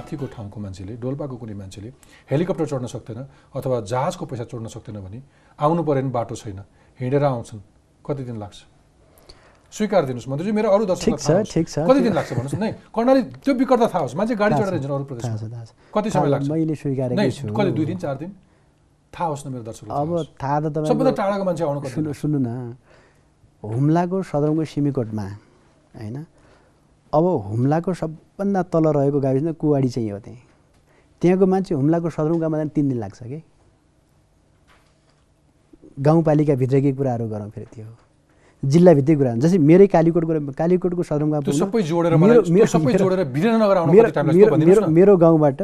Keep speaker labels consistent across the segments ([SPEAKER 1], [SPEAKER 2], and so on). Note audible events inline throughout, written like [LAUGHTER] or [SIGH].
[SPEAKER 1] माथिको ठाउँको मान्छेले डोल्पाको कुनै मान्छेले हेलिकप्टर चढ्न सक्दैन अथवा जहाजको पैसा चढ्न सक्दैन भने आउनु पऱ्यो भने बाटो छैन। हिँडेर आउँछन्। कति दिन लाग्छ? स्वीकार दिनुहोस् मन्त्रीजी मेरो अरू दर्शक कति दिन लाग्छ भन्नुहोस्? [LAUGHS] न कर्णाली त्यो विकटता थाहा होस्। मान्छे गाडी चढेर हिँड्छन् अरू प्रदेशमा। कति समय लाग्छ?
[SPEAKER 2] मैले छु।
[SPEAKER 1] कति दुई दिन चार दिन? थाहा होस् न मेरो दर्शकलाई
[SPEAKER 2] अब
[SPEAKER 1] थाहा
[SPEAKER 2] त
[SPEAKER 1] सबभन्दा टाढाको मान्छे आउनु
[SPEAKER 2] सुन्नु सुन्नु न। हुम्लाको सदरमुकाम सिमीकोटमा होइन? अब हुम्लाको सबभन्दा तल रहेको गाविस नै कुवाडी चाहिँ हो त्यहीँ। त्यहाँको मान्छे हुम्लाको सदरमुकाममा जान तिन दिन लाग्छ कि? गाउँपालिकाभित्रकै कुराहरू गरौँ फेरि त्यो। जिल्लाभित्रै कुरा जस्तै मेरै कालीकोटको कालीकोटको सदरमुकाम मेरो- मेरो- गाउँबाट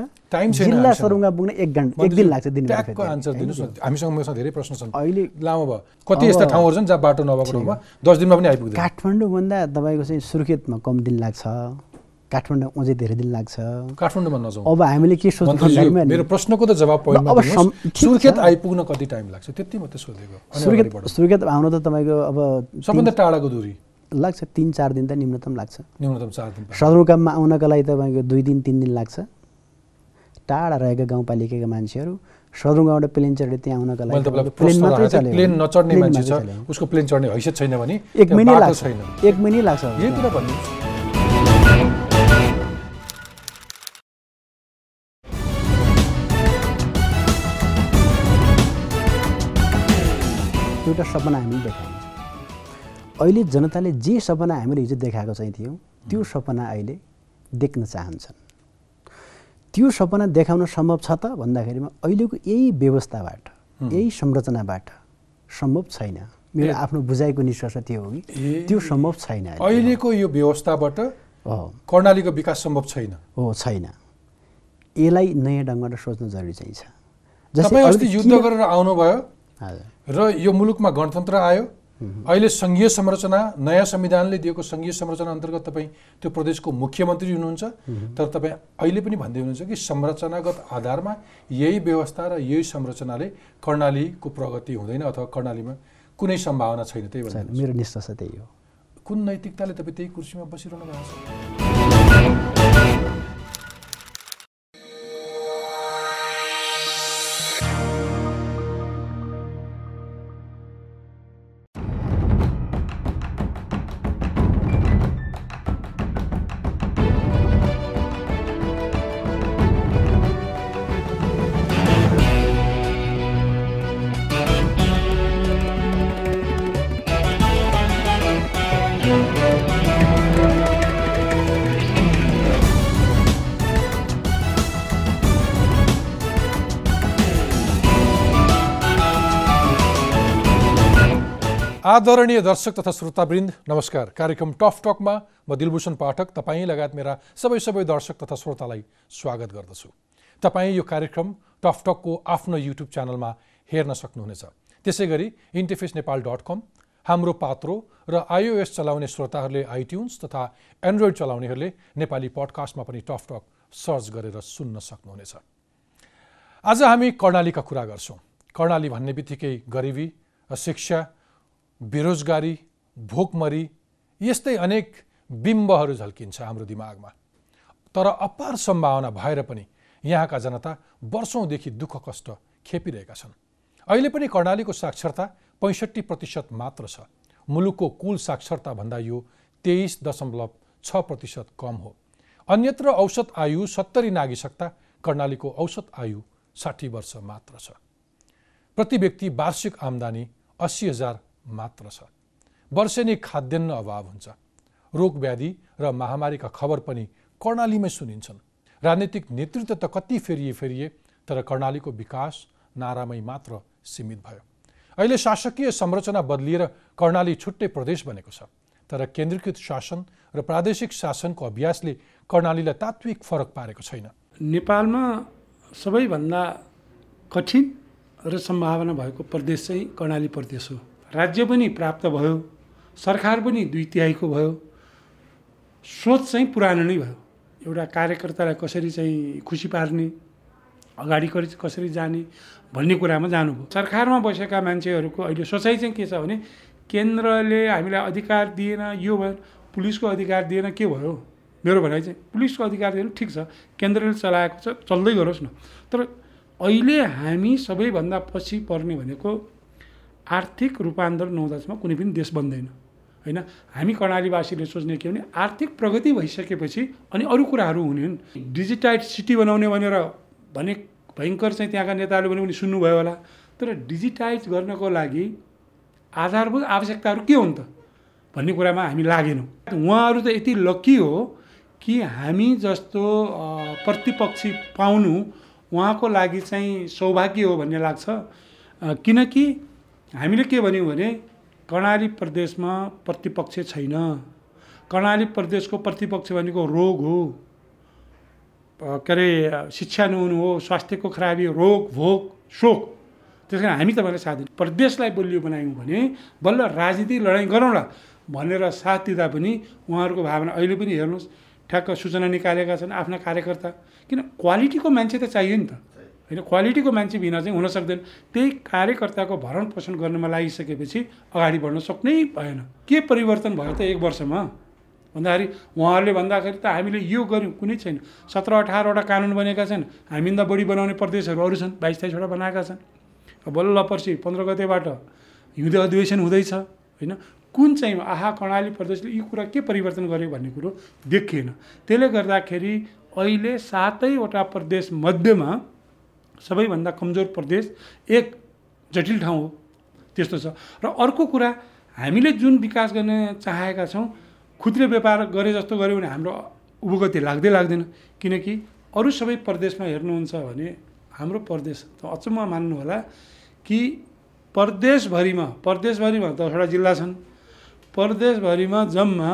[SPEAKER 2] जिल्ला। सदरमुकाम पुग्न एक घन्टा एक दिन लाग्छ दिन
[SPEAKER 1] आन्सर दिनुहोस् हामीसँग मसँग धेरै प्रश्न छन्।
[SPEAKER 2] अहिले
[SPEAKER 1] लामो भयो। कति यस्ता ठाउँहरू छन् जहाँ बाटो नभएको ठाउँमा दस दिनमा पनि आइपुग्दैन।
[SPEAKER 2] काठमाडौँभन्दा तपाईँको चाहिँ सुर्खेतमा कम दिन लाग्छ। काठमाडौँ अझै धेरै दिन लाग्छ।
[SPEAKER 1] काठमाडौँमा नजाउँ।
[SPEAKER 2] अब हामीले के सोच्नु
[SPEAKER 1] मेरो प्रश्नको त जवाब
[SPEAKER 2] अब।
[SPEAKER 1] सुर्खेत आइपुग्न कति टाइम लाग्छ? त्यति मात्रै सोधेको।
[SPEAKER 2] सुर्खेत। सुर्खेत आउनु त तपाईँको अब
[SPEAKER 1] सबभन्दा टाढाको दूरी।
[SPEAKER 2] लाग्छ तिन चार दिन त न्यूनतम लाग्छ।
[SPEAKER 1] न्यूनतम चार दिन।
[SPEAKER 2] सदरमुकाममा आउनका लागि तपाईँको दुई दिन तिन दिन लाग्छ। टाढा रहेका गाउँपालिकाका मान्छेहरू सदरमुकामबाट प्लेन चढेर त्यहाँ आउनका लागि प्लेन मात्रै चल्यो
[SPEAKER 1] प्लेन नचढ्ने मान्छे छ। उसको प्लेन चढ्ने हैसियत छैन भने
[SPEAKER 2] एक महिनै लाग्छ। एक महिनै लाग्छ। एउटा सपना हामीले देखाइन्छ अहिले जनताले जे सपना हामीले हिजो देखाएको चाहिँ थियो त्यो सपना अहिले देख्न चाहन्छन्। त्यो सपना देखाउन सम्भव छ त? भन्दाखेरिमा अहिलेको यही व्यवस्थाबाट यही संरचनाबाट सम्भव छैन। मेरो आफ्नो बुझाइको निष्कर्ष त्यो हो कि। त्यो सम्भव छैन अहिले।
[SPEAKER 1] अहिलेको यो व्यवस्थाबाट
[SPEAKER 2] हो।
[SPEAKER 1] कर्णालीको विकास सम्भव छैन।
[SPEAKER 2] हो छैन। यसलाई नयाँ ढङ्गबाट सोच्नु जरुरी चाहिँ छ।
[SPEAKER 1] तपाईँ अस्ति
[SPEAKER 2] अलिकति
[SPEAKER 1] युद्ध गरेर आउनुभयो?
[SPEAKER 2] हजुर।
[SPEAKER 1] र यो मुलुकमा गणतन्त्र आयो। अहिले सङ्घीय संरचना नयाँ संविधानले दिएको सङ्घीय संरचना अन्तर्गत तपाईँ त्यो प्रदेशको मुख्यमन्त्री हुनुहुन्छ। तर तपाईँ अहिले पनि भन्दै हुनुहुन्छ कि संरचनागत आधारमा यही व्यवस्था र यही संरचनाले कर्णालीको प्रगति हुँदैन अथवा कर्णालीमा कुनै सम्भावना छैन त्यही भन्नु
[SPEAKER 2] मेरो निष्कर्ष त्यही हो।
[SPEAKER 1] कुन नैतिकताले तपाईँ त्यही कुर्सीमा बसिरहनु भएको छ? आदरणीय दर्शक तथा श्रोतावृन्द नमस्कार। कार्यक्रम टफ टकमा म दिलभूषण पाठक तपाईँ लगायत मेरा सबै सबै दर्शक तथा श्रोतालाई स्वागत गर्दछु। तपाईँ यो कार्यक्रम टफ टकको आफ्नो युट्युब च्यानलमा हेर्न सक्नुहुनेछ। त्यसै गरी इन्टरफेस नेपाल डट कम हाम्रो पात्रो र आइओएस चलाउने श्रोताहरूले आइट्युन्स तथा एन्ड्रोइड चलाउनेहरूले नेपाली पडकास्टमा पनि टफ टक सर्च गरेर सुन्न सक्नुहुनेछ। आज हामी कर्णालीका कुरा गर्छौँ। कर्णाली भन्ने बित्तिकै गरिबी शिक्षा बेरोजगारी भोकमरी यस्तै अनेक बिम्बहरू झल्किन्छ हाम्रो दिमागमा। तर अपार सम्भावना भएर पनि यहाँका जनता वर्षौँदेखि दुःख कष्ट खेपिरहेका छन्। अहिले पनि कर्णालीको साक्षरता पैँसठी प्रतिशत मात्र छ। मुलुकको कुल साक्षरता भन्दा यो तेइस दशमलव छ प्रतिशत कम हो। अन्यत्र औसत आयु सत्तरी नागिसक्दा कर्णालीको औसत आयु साठी वर्ष मात्र छ। प्रति व्यक्ति वार्षिक आम्दानी अस्सी हजार मात्र छ। वर्षेनी खाद्यान्न अभाव हुन्छ। रोग व्याधि र महामारीका खबर पनि कर्णालीमै सुनिन्छन्। राजनीतिक नेतृत्व त कति फेरिए फेरिए तर कर्णालीको विकास नारामै मात्र सीमित भयो। अहिले शासकीय संरचना बदलिएर कर्णाली छुट्टै प्रदेश बनेको छ। तर केन्द्रीकृत शासन र प्रादेशिक शासनको अभ्यासले कर्णालीलाई तात्विक फरक पारेको छैन।
[SPEAKER 3] नेपालमा सबैभन्दा कठिन र सम्भावना भएको प्रदेश चाहिँ कर्णाली प्रदेश हो। राज्य पनि प्राप्त भयो सरकार पनि दुई तिहाईको भयो सोच चाहिँ पुरानो नै भयो। एउटा कार्यकर्तालाई कसरी चाहिँ खुसी पार्ने अगाडि कसरी जाने भन्ने कुरामा जानुभयो। सरकारमा बसेका मान्छेहरूको अहिले सोचाइ चाहिँ के छ भने केन्द्रले हामीलाई अधिकार दिएन यो भयो पुलिसको अधिकार दिएन के भयो? मेरो भनाइ चाहिँ पुलिसको अधिकारीहरू ठिक छ केन्द्रले चलाएको छ चल्दै गरोस् न। तर अहिले हामी सबैभन्दा पछि पर्ने भनेको आर्थिक रूपान्तरण नहुँदासम्म कुनै पनि देश बन्दैन। होइन? हामी कर्णालीवासीले सोच्ने के भने आर्थिक प्रगति भइसकेपछि अनि अरू कुराहरू हुने हुन्। डिजिटाइड सिटी बनाउने भनेर भने भयङ्कर चाहिँ त्यहाँका नेताहरूले पनि सुन्नुभयो होला। तर डिजिटाइज गर्नको लागि आधारभूत आवश्यकताहरू के हुन् त भन्ने कुरामा हामी लागेनौँ। उहाँहरू त यति लक्की हो कि हामी जस्तो प्रतिपक्षी पाउनु उहाँको लागि चाहिँ सौभाग्य हो भन्ने लाग्छ। किनकि हामीले के भन्यौँ भने कर्णाली प्रदेशमा प्रतिपक्ष छैन। कर्णाली प्रदेशको प्रतिपक्ष भनेको रोग हो। के अरे शिक्षा नहुनु हो स्वास्थ्यको खराबी रोग भोग शोक। त्यस कारण हामी तपाईँलाई साथ दिन्छौँ प्रदेशलाई बलियो बनायौँ भने बल्ल राजनीतिक लडाइँ गरौँला भनेर साथ दिँदा पनि उहाँहरूको भावना अहिले पनि हेर्नुहोस् ठ्याक्क सूचना निकालेका छन् आफ्ना कार्यकर्ता। किन क्वालिटीको मान्छे त चाहियो नि त। होइन क्वालिटीको मान्छे बिना चाहिँ हुन सक्दैन। त्यही कार्यकर्ताको भरण पोषण गर्नमा लागिसकेपछि अगाडि बढ्न सक्नै भएन। के परिवर्तन भयो त एक वर्षमा? भन्दाखेरि उहाँहरूले भन्दाखेरि त हामीले यो गऱ्यौँ कुनै छैन। सत्र अठारवटा कानुन बनेका छन्। हामीभन्दा बढी बनाउने प्रदेशहरू अरू छन् बाइस तेइसवटा बनाएका छन्। बल्ल पर्सि पन्ध्र गतेबाट हिउँदे अधिवेशन हुँदैछ होइन? कुन चाहिँ आहा कर्णाली प्रदेशले यी कुरा के परिवर्तन गर्यो भन्ने कुरो देखिएन। त्यसले गर्दाखेरि अहिले सातैवटा प्रदेश मध्येमा सबैभन्दा कमजोर प्रदेश एक जटिल ठाउँ हो। त्यस्तो छ। र अर्को कुरा हामीले जुन विकास गर्ने चाहेका छौँ खुद्रे व्यापार गरे जस्तो गऱ्यो भने हाम्रो उपगति लाग्दै लाग्दैन। किनकि अरू सबै प्रदेशमा हेर्नुहुन्छ भने हाम्रो प्रदेश अचम्म मान्नु होला कि प्रदेशभरिमा प्रदेशभरिमा दसवटा जिल्ला छन्। प्रदेशभरिमा जम्मा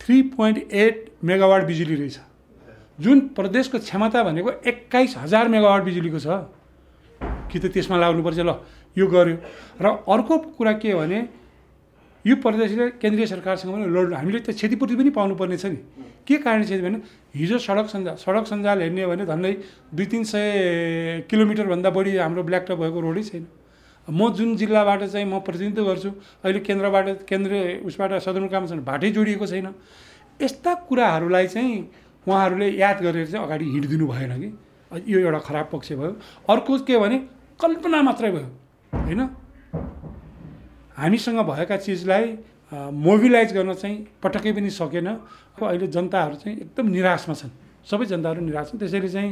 [SPEAKER 3] थ्री पोइन्ट एट मेगावाट बिजुली रहेछ। जुन प्रदेशको क्षमता भनेको एक्काइस हजार मेगावाट बिजुलीको छ कि त त्यसमा लाग्नुपर्छ ल यो गर्यो। र अर्को कुरा के हो भने यो प्रदेशले केन्द्रीय सरकारसँग पनि लड हामीले त क्षतिपूर्ति पनि पाउनुपर्ने छ नि। के कारण छ भने हिजो सडक सञ्जाल सडक सञ्जाल हेर्ने भने झन्डै दुई तिन सय किलोमिटरभन्दा बढी हाम्रो ब्ल्याकटप भएको रोडै छैन। म जुन जिल्लाबाट चाहिँ म प्रतिनिधित्व गर्छु अहिले केन्द्रबाट केन्द्रीय उसबाट सदरमुकामसँग बाटै जोडिएको छैन। यस्ता कुराहरूलाई चाहिँ उहाँहरूले याद गरेर चाहिँ अगाडि हिँडिदिनु भएन कि। यो एउटा खराब पक्ष भयो। अर्को के भने कल्पना मात्रै भयो होइन? हामीसँग भएका चिजलाई मोबिलाइज गर्न चाहिँ पटक्कै पनि सकेन। अहिले जनताहरू चाहिँ एकदम निराशमा छन्। सबै जनताहरू निराश छन् त्यसैले चाहिँ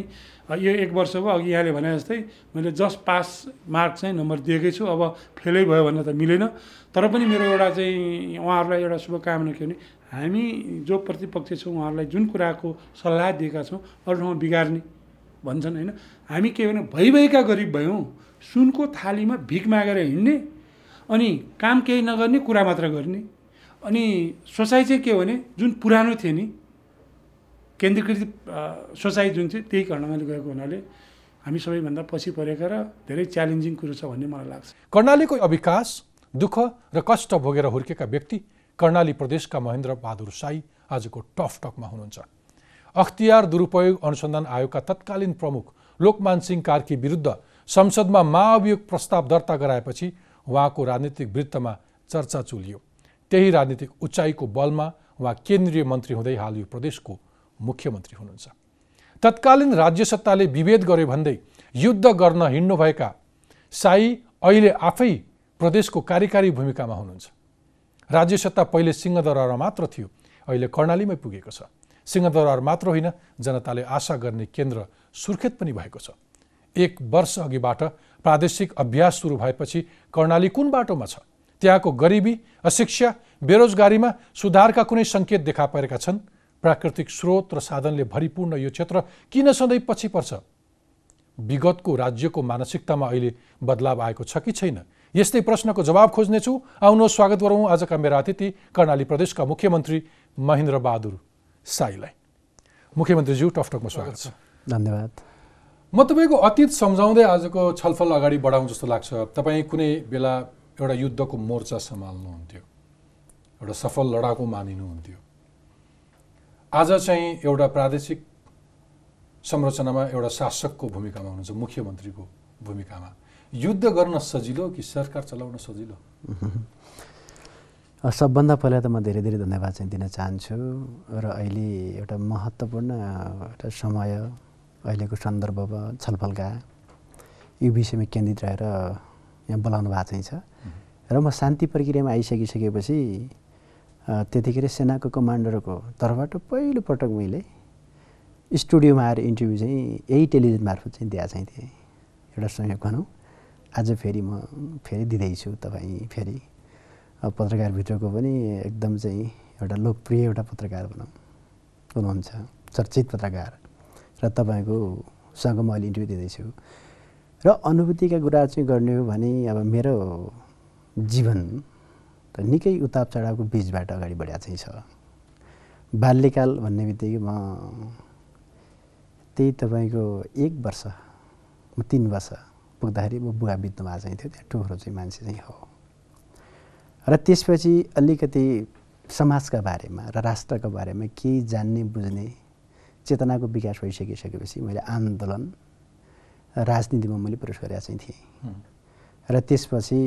[SPEAKER 3] यो एक वर्ष भयो अघि यहाँले भने जस्तै मैले जस्ट पास मार्क चाहिँ नम्बर दिएकै छु अब फेलै भयो भन्न त मिलेन। तर पनि मेरो एउटा चाहिँ उहाँहरूलाई एउटा शुभकामना के भने हामी जो प्रतिपक्ष छौँ उहाँहरूलाई जुन कुराको सल्लाह दिएका छौँ अरू ठाउँमा बिगार्ने भन्छन् होइन? हामी के भने भइभएका गरिब भयौँ सुनको थालीमा भिख मागेर हिँड्ने अनि काम केही नगर्ने कुरा मात्र गर्ने। अनि सोचाइ चाहिँ के भने जुन पुरानो थियो नि केन्द्रीकृत सोचाइ जुन चाहिँ त्यही कर्णाली गएको हुनाले हामी सबैभन्दा पछि परेका र धेरै च्यालेन्जिङ कुरो छ भन्ने मलाई लाग्छ।
[SPEAKER 1] कर्णालीको अविकास दुःख र कष्ट भोगेर हुर्केका व्यक्ति कर्णाली प्रदेशका महेन्द्र बहादुर साई आजको टफ टकमा हुनुहुन्छ। अख्तियार दुरुपयोग अनुसन्धान आयोगका तत्कालीन प्रमुख लोकमान सिंह कार्की विरुद्ध संसदमा महाअभियोग प्रस्ताव दर्ता गराएपछि उहाँको राजनीतिक वृत्तमा चर्चा चुलियो। त्यही राजनीतिक उचाइको बलमा उहाँ केन्द्रीय मन्त्री हुँदै हाल यो प्रदेशको मुख्यमन्त्री हुनुहुन्छ। तत्कालीन राज्य सत्ताले विभेद गर्यो भन्दै युद्ध गर्न हिँड्नुभएका साई अहिले आफै प्रदेशको कार्यकारी भूमिकामा हुनुहुन्छ। राज्य सत्ता पहिले सिंहदरबारमा मात्र थियो अहिले कर्णालीमै पुगेको छ। सिंहदरबार मात्र होइन जनताले आशा गर्ने केन्द्र सुर्खेत पनि भएको छ। एक वर्ष अघिबाट प्रादेशिक अभ्यास सुरु भएपछि कर्णाली कुन बाटोमा छ? त्यहाँको गरिबी अशिक्षा बेरोजगारीमा सुधारका कुनै सङ्केत देखा परेका छन्? प्राकृतिक स्रोत र साधनले भरिपूर्ण यो क्षेत्र किन सधैँ पछि पर्छ? विगतको राज्यको मानसिकतामा अहिले बदलाव आएको छ कि छैन? यस्तै प्रश्नको जवाब खोज्नेछु। आउनुहोस् स्वागत गरौँ आजका मेरा अतिथि कर्णाली प्रदेशका मुख्यमन्त्री महेन्द्र बहादुर साईलाई मुख्यमन्त्रीज्यू टकटकमा स्वागत छ।
[SPEAKER 2] धन्यवाद।
[SPEAKER 1] म तपाईँको अतीत सम्झाउँदै आजको छलफल अगाडि बढाउँ जस्तो लाग्छ। तपाईँ कुनै बेला एउटा युद्धको मोर्चा सम्हाल्नुहुन्थ्यो एउटा सफल लडाकु मानिनुहुन्थ्यो। आज चाहिँ एउटा प्रादेशिक संरचनामा एउटा शासकको भूमिकामा हुनुहुन्छ मुख्यमन्त्रीको भूमिकामा। युद्ध गर्न सजिलो कि सरकार चलाउन सजिलो?
[SPEAKER 2] सबभन्दा पहिला त म धेरै धेरै धन्यवाद चाहिँ दिन चाहन्छु र अहिले एउटा महत्त्वपूर्ण एउटा समय अहिलेको सन्दर्भमा छलफलका यो विषयमा केन्द्रित रहेर यहाँ बोलाउनु भएको चाहिँ छ। र म शान्ति प्रक्रियामा आइसकिसकेपछि त्यतिखेर सेनाको कमान्डरको तर्फबाट पहिलोपटक मैले स्टुडियोमा आएर इन्टरभ्यू चाहिँ यही टेलिभिजन मार्फत चाहिँ दिएको चाहिँ थिएँ। एउटा संयोग भनौँ। आज फेरि म फेरि दिँदैछु तपाईँ फेरि। पत्रकारभित्रको पनि एकदम चाहिँ एउटा लोकप्रिय एउटा पत्रकार भनौँ। हुनुहुन्छ। चर्चित पत्रकार। र तपाईँको सँग म अहिले इन्टरभ्यू दिँदैछु। र अनुभूतिका कुरा चाहिँ गर्ने हो भने अब मेरो जीवन निकै उताप चढावको बिचबाट अगाडि बढेको चाहिँ छ। बाल्यकाल भन्ने बित्तिकै म त्यही तपाईँको एक वर्ष तिन वर्ष पुग्दाखेरि म बुवा बित्नु भएको चाहिँ थियो। त्यहाँ टोक्रो चाहिँ मान्छे चाहिँ हो। र त्यसपछि अलिकति समाजका बारेमा र राष्ट्रका बारेमा केही जान्ने बुझ्ने चेतनाको विकास भइसकिसकेपछि मैले आन्दोलन राजनीतिमा मैले प्रवेश गरेका चाहिँ थिएँ। र त्यसपछि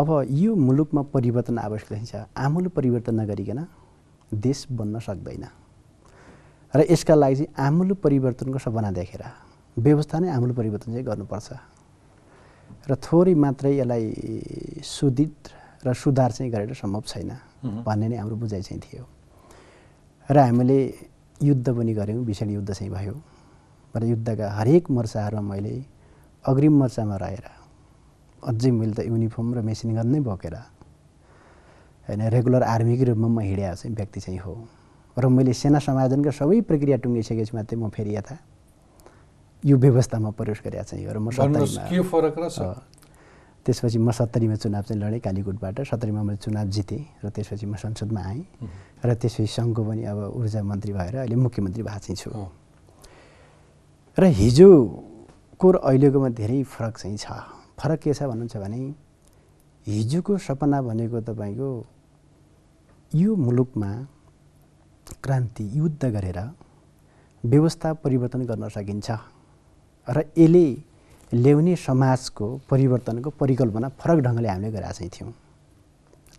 [SPEAKER 2] अब यो मुलुकमा परिवर्तन आवश्यक छ आमूल परिवर्तन नगरिकन देश बन्न सक्दैन। र यसका लागि चाहिँ आमूल परिवर्तनको सपना देखेर व्यवस्था नै आमूल परिवर्तन चाहिँ गर्नुपर्छ। र थोरै मात्रै यसलाई सुदित र सुधार चाहिँ गरेर सम्भव छैन भन्ने नै हाम्रो बुझाइ चाहिँ थियो। र हामीले युद्ध पनि गऱ्यौँ भीषण युद्ध चाहिँ भयो। र युद्धका हरेक मोर्चाहरूमा मैले अग्रिम मोर्चामा रहेर अझै मैले त युनिफर्म र मेसिन गन नै बोकेर होइन रेगुलर आर्मीकै रूपमा म हिँडेको चाहिँ व्यक्ति चाहिँ हो। र मैले सेना समायोजनका सबै प्रक्रिया टुङ्गिसकेपछि मात्रै म फेरि यता यो व्यवस्थामा प्रवेश गरेका चाहिँ हो र म सत्तरीमा त्यसपछि म सत्तरीमा चुनाव चाहिँ लडेँ कालीकोटबाट। सत्तरीमा मैले चुनाव जितेँ र त्यसपछि म संसदमा आएँ। र त्यसपछि सङ्घको पनि अब ऊर्जा मन्त्री भएर अहिले मुख्यमन्त्री भएको चाहिँ छु। र हिजोको र अहिलेकोमा धेरै फरक चाहिँ छ। फरक के छ भन्नुहुन्छ भने हिजोको सपना भनेको तपाईँको यो मुलुकमा क्रान्ति युद्ध गरेर व्यवस्था परिवर्तन गर्न सकिन्छ र यसले ल्याउने समाजको परिवर्तनको परिकल्पना फरक ढङ्गले हामीले गरेका चाहिँ थियौँ।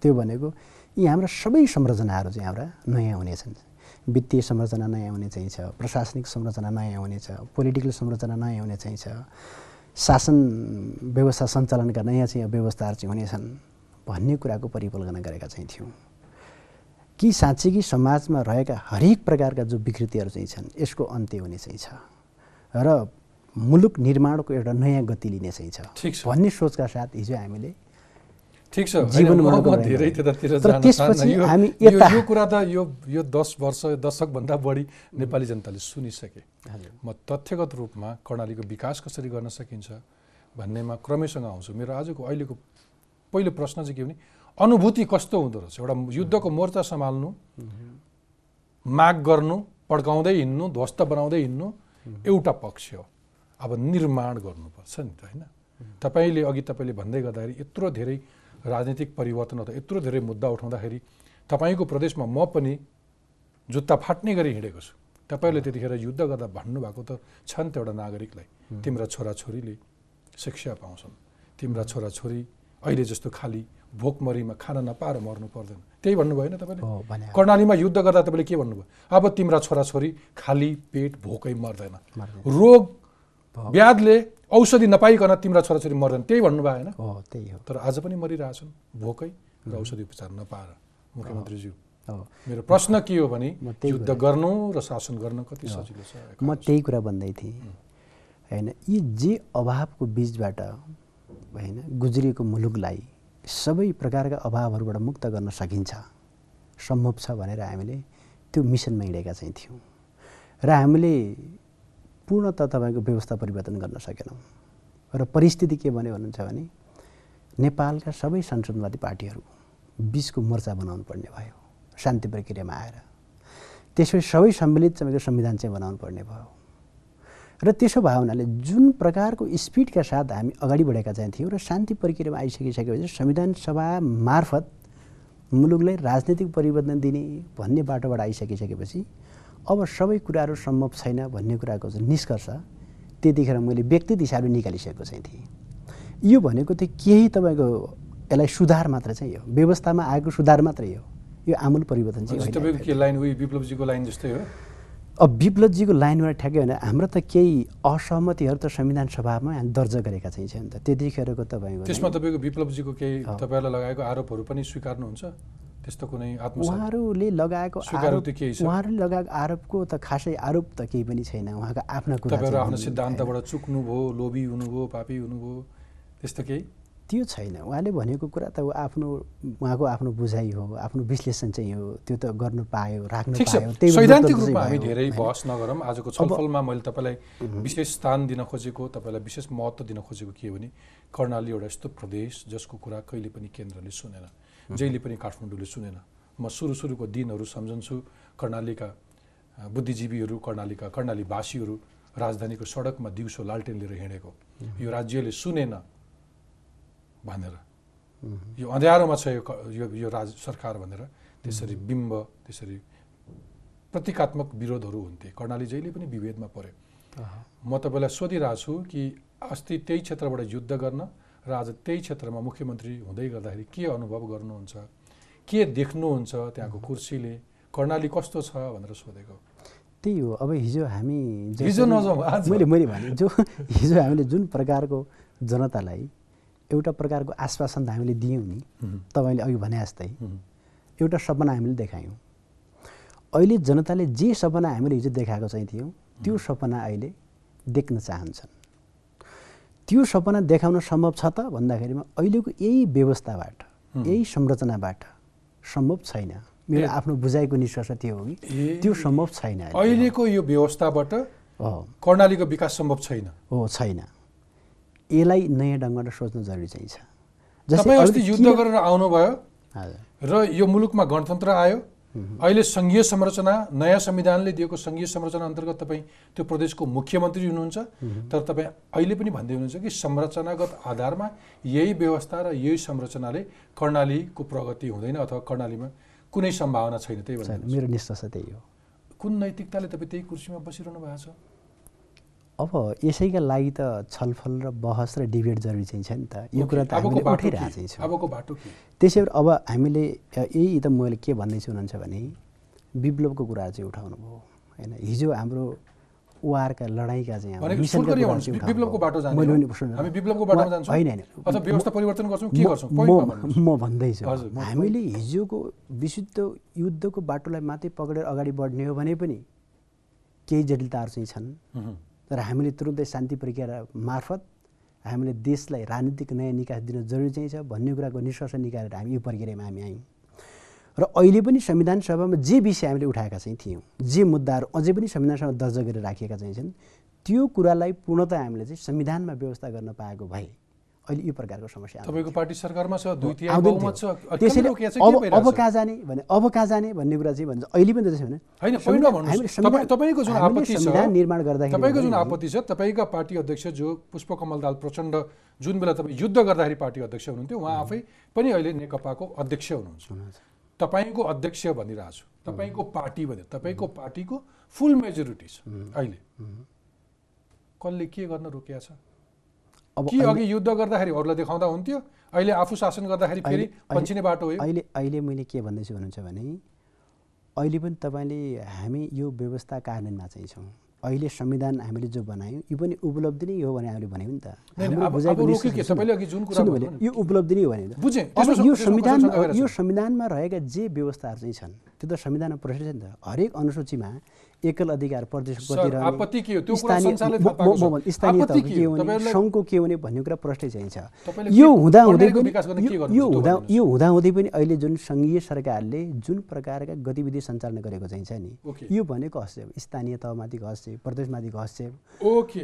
[SPEAKER 2] त्यो भनेको यी हाम्रा सबै संरचनाहरू चाहिँ हाम्रा नयाँ हुनेछन् वित्तीय संरचना नयाँ हुने चाहिँ छ प्रशासनिक संरचना नयाँ हुनेछ पोलिटिकल संरचना नयाँ हुने चाहिँ छ। शासन व्यवस्था सञ्चालनका नयाँ चाहिँ व्यवस्थाहरू चाहिँ हुनेछन् भन्ने कुराको परिकल्पना गरेका चाहिँ थियौँ कि साँच्चै कि समाजमा रहेका हरेक प्रकारका जो विकृतिहरू चाहिँ छन् यसको अन्त्य हुने चाहिँ छ र मुलुक निर्माणको एउटा नयाँ गति लिने चाहिँ छ। भन्ने सोचका साथ हिजो हामीले
[SPEAKER 1] ठिक छ। धेरै त्यतातिर
[SPEAKER 2] हामी
[SPEAKER 1] यो कुरा त यो यो दस वर्ष दशकभन्दा बढी नेपाली जनताले सुनिसके। म तथ्यगत रूपमा कर्णालीको विकास कसरी गर्न सकिन्छ भन्नेमा क्रमैसँग आउँछु। मेरो आजको अहिलेको पहिलो प्रश्न चाहिँ के भने अनुभूति कस्तो हुँदो रहेछ? एउटा युद्धको मोर्चा सम्हाल्नु माग गर्नु पड्काउँदै हिँड्नु ध्वस्त बनाउँदै हिँड्नु एउटा पक्ष हो। अब निर्माण गर्नुपर्छ नि त होइन? तपाईँले अघि तपाईँले भन्दै गर्दाखेरि यत्रो धेरै राजनीतिक परिवर्तन अथवा यत्रो धेरै मुद्दा उठाउँदाखेरि तपाईँको प्रदेशमा म पनि जुत्ता फाट्ने गरी हिँडेको छु। तपाईँले त्यतिखेर युद्ध गर्दा भन्नुभएको त छ नि त एउटा नागरिकलाई तिम्रा छोराछोरीले शिक्षा पाउँछन्। तिम्रा छोराछोरी अहिले जस्तो खाली भोकमरीमा खाना नपाएर मर्नु पर्दैन। त्यही भन्नुभयो होइन तपाईँले? कर्णालीमा युद्ध गर्दा तपाईँले के भन्नुभयो? अब तिम्रा छोराछोरी खाली पेट भोकै मर्दैन।
[SPEAKER 2] मर्दैन।
[SPEAKER 1] रोग व्याधले औषधि नपाइकन तिम्रा छोराछोरी मर्दैन। त्यही भन्नुभयो होइन
[SPEAKER 2] हो त्यही हो।
[SPEAKER 1] तर आज पनि मरिरहेछन्। भोकै र औषधि उपचार नपाएर मुख्यमन्त्रीज्यू। मेरो प्रश्न के हो भने युद्ध गर्नु र शासन गर्न कति सजिलो छ?
[SPEAKER 2] म त्यही कुरा भन्दै थिएँ। होइन यी जे अभावको बिचबाट होइन गुज्रिएको मुलुकलाई सबै प्रकारका अभावहरूबाट मुक्त गर्न सकिन्छ। सम्भव छ भनेर हामीले त्यो मिसनमा हिँडेका चाहिँ थियौँ। र हामीले पूर्णत तपाईँको व्यवस्था परिवर्तन गर्न सकेनौँ। र परिस्थिति के भन्यो भन्नुहुन्छ भने नेपालका सबै संसदवादी पार्टीहरू बिचको मोर्चा बनाउनु पर्ने भयो शान्ति प्रक्रियामा आएर। त्यसपछि सबै सम्मिलित तपाईँको संविधान चाहिँ बनाउनु पर्ने भयो। र त्यसो भयो हुनाले जुन प्रकारको स्पिडका साथ हामी अगाडि बढेका चाहिँ थियौँ र शान्ति प्रक्रियामा आइसकिसकेपछि संविधान सभा मार्फत मुलुकलाई राजनीतिक परिवर्तन दिने भन्ने बाटोबाट आइसकिसकेपछि अब सबै कुराहरू सम्भव छैन भन्ने कुराको चाहिँ निष्कर्ष त्यतिखेर मैले व्यक्ति हिसाबले निकालिसकेको चाहिँ थिएँ। यो भनेको चाहिँ केही तपाईँको यसलाई सुधार मात्र चाहिँ हो। व्यवस्थामा आएको सुधार मात्रै हो। यो आमूल परिवर्तन चाहिँ
[SPEAKER 1] लाइन विप्लवजीको लाइन जस्तै हो?
[SPEAKER 2] अब विप्लवजीको लाइनबाट ठ्याक्कै होइन। हाम्रो त केही असहमतिहरू त संविधान सभामा दर्जा गरेका चाहिँ त। त्यतिखेरको तपाईँको
[SPEAKER 1] त्यसमा तपाईँको विप्लवजीको केही तपाईँहरूलाई लगाएको आरोपहरू पनि स्वीकार्नुहुन्छ? त्यस्तो कुनै
[SPEAKER 2] उहाँहरूले लगाएको? उहाँहरूले लगाएको आरोपको त खासै आरोप त केही पनि छैन। उहाँका आफ्ना कुरा
[SPEAKER 1] आफ्नो। सिद्धान्तबाट चुक्नुभयो लोभी हुनुभयो पापी हुनुभयो त्यस्तो केही?
[SPEAKER 2] त्यो छैन। उहाँले भनेको कुरा त आफ्नो उहाँको आफ्नो बुझाइ हो आफ्नो विश्लेषण चाहिँ हो। त्यो त गर्नु पायो राख्नु पायो
[SPEAKER 1] सैद्धान्तिक रूपमा हामी धेरै? बहस नगरौँ। आजको छलफलमा मैले तपाईँलाई विशेष स्थान दिन खोजेको तपाईँलाई विशेष महत्त्व दिन खोजेको के हो भने कर्णाली एउटा यस्तो प्रदेश जसको कुरा कहिले पनि केन्द्रले सुनेन। जहिले पनि काठमाडौँले सुनेन। म सुरु सुरुको दिनहरू सम्झन्छु कर्णालीका बुद्धिजीवीहरू कर्णालीका कर्णालीवासीहरू राजधानीको सडकमा दिउँसो लालटेन लिएर हिँडेको। यो राज्यले सुनेन भनेर। यो अँध्यारोमा छ यो यो राज सरकार भनेर। त्यसरी बिम्ब त्यसरी प्रतीकात्मक विरोधहरू हुन्थे। कर्णाली जहिले पनि विभेदमा पर्यो म तपाईँलाई सोधिरहेको छु कि अस्ति त्यही क्षेत्रबाट युद्ध गर्न र आज त्यही क्षेत्रमा मुख्यमन्त्री हुँदै गर्दाखेरि के अनुभव गर्नुहुन्छ? के देख्नुहुन्छ त्यहाँको कुर्सीले? कर्णाली कस्तो छ भनेर सोधेको।
[SPEAKER 2] त्यही हो अब हिजो हामी
[SPEAKER 1] हिजो नजाउँ।
[SPEAKER 2] मैले मैले भने जो [LAUGHS] हिजो हामीले जुन प्रकारको जनतालाई एउटा प्रकारको आश्वासन त हामीले दियौँ नि तपाईँले अघि भने जस्तै एउटा सपना हामीले देखायौँ। अहिले जनताले जे सपना हामीले हिजो देखाएको चाहिँ थियौँ त्यो सपना अहिले देख्न चाहन्छन्। त्यो सपना देखाउन सम्भव छ त? भन्दाखेरिमा अहिलेको यही व्यवस्थाबाट यही संरचनाबाट सम्भव छैन। मेरो आफ्नो बुझाइको निष्कर्ष त्यो हो कि। त्यो सम्भव छैन अहिले।
[SPEAKER 1] अहिलेको यो व्यवस्थाबाट कर्णालीको विकास सम्भव छैन।
[SPEAKER 2] हो छैन। यसलाई नयाँ ढङ्गबाट सोच्नु जरुरी चाहिँ छ।
[SPEAKER 1] तपाईँ अस्ति युद्ध गरेर आउनुभयो
[SPEAKER 2] हजुर।
[SPEAKER 1] र यो मुलुकमा गणतन्त्र आयो। अहिले सङ्घीय संरचना नयाँ संविधानले दिएको सङ्घीय संरचना अन्तर्गत तपाईँ त्यो प्रदेशको मुख्यमन्त्री हुनुहुन्छ। तर तपाईँ अहिले पनि भन्दै हुनुहुन्छ कि संरचनागत आधारमा यही व्यवस्था र यही संरचनाले कर्णालीको प्रगति हुँदैन अथवा कर्णालीमा कुनै सम्भावना छैन त्यही भन्नु
[SPEAKER 2] मेरो निष्कर्ष त्यही हो।
[SPEAKER 1] कुन नैतिकताले तपाईँ त्यही कुर्सीमा बसिरहनु भएको छ?
[SPEAKER 2] अब यसैका लागि त छलफल र बहस र डिबेट जरुरी चाहिँ छ नि त। यो कुरा त हामीले उठाइरहेको छौँ त्यसै अब हामीले यही त मैले के भन्दैछु हुनुहुन्छ भने विप्लवको कुरा चाहिँ उठाउनु भयो। होइन हिजो हाम्रो वारका लडाइँका चाहिँ म- भन्दैछु। हामीले हिजोको विशुद्ध युद्धको बाटोलाई मात्रै पक्रेर अगाडि बढ्ने हो भने पनि केही जटिलताहरू चाहिँ छन्। तर हामीले तुरुन्तै शान्ति प्रक्रिया मार्फत हामीले देशलाई राजनीतिक नयाँ निकास दिन जरुरी चाहिँ छ भन्ने कुराको निष्कर्ष निकालेर हामी यो प्रक्रियामा हामी आयौँ। र अहिले पनि संविधान सभामा जे विषय हामीले उठाएका चाहिँ थियौँ जे मुद्दाहरू अझै पनि संविधान सभामा दर्जा गरेर राखिएका चाहिँ छन् त्यो कुरालाई पूर्णतः हामीले चाहिँ संविधानमा व्यवस्था गर्न पाएको भए अहिले यो प्रकारको समस्या।
[SPEAKER 1] तपाईँको पार्टी सरकारमा छ
[SPEAKER 2] त्यसैले अब अब? कहाँ जाने भने अब कहाँ जाने भन्ने कुरा चाहिँ भन्छ। अहिले पनि त्यसो भने।
[SPEAKER 1] तपाईँको जुन आपत्ति छ
[SPEAKER 2] निर्माण गर्दाखेरि
[SPEAKER 1] तपाईँको जुन आपत्ति छ तपाईँका पार्टी अध्यक्ष जो पुष्पकमल दाल प्रचण्ड जुन बेला तपाईँ युद्ध गर्दाखेरि पार्टी अध्यक्ष हुनुहुन्थ्यो उहाँ आफै पनि अहिले नेकपाको अध्यक्ष हुनुहुन्छ। तपाईँको अध्यक्ष भनिरहेको छु। तपाईँको पार्टी भनेर तपाईँको पार्टीको फुल मेजोरिटी छ। अहिले। कसले के गर्न रोकिया छ?
[SPEAKER 2] अब
[SPEAKER 1] कि अघि युद्ध गर्दाखेरि अरूलाई देखाउँदा हुन्थ्यो अहिले आफू शासन गर्दाखेरि फेरि पन्छिने बाटो हो।
[SPEAKER 2] अहिले अहिले मैले के भन्दैछु भन्नुहुन्छ भने अहिले पनि तपाईँले हामी यो व्यवस्था कार्यान्वयनमा चाहिँ छौँ। अहिले संविधान हामीले जो बनायौँ यो पनि उपलब्धि नै हो भने हामीले भन्यौँ नि त। यो उपलब्धि नै हो भने यो
[SPEAKER 1] गएर
[SPEAKER 2] यो? संविधानमा रहेका जे व्यवस्थाहरू चाहिँ छन् त्यो त संविधानमा प्रश्न छ नि त। हरेक अनुसूचीमा एकल अधिकार
[SPEAKER 1] के?
[SPEAKER 2] हुने
[SPEAKER 1] तपाईँहरूलाई-
[SPEAKER 2] सङ्घको के हुने भन्ने कुरा प्रश्नै चाहिँ छ
[SPEAKER 1] तपाईँले
[SPEAKER 2] यो हुँदा हुँदै यो- हुँदा। यो हुँदाहुँदै पनि अहिले जुन सङ्घीय सरकारले जुन प्रकारका गतिविधि सञ्चालन गरेको चाहिँ छ नि। यो भनेको हस्तक्षेप स्थानीय तहमाथिको हस्तक्षेप प्रदेशमाथिको हस्तक्षेप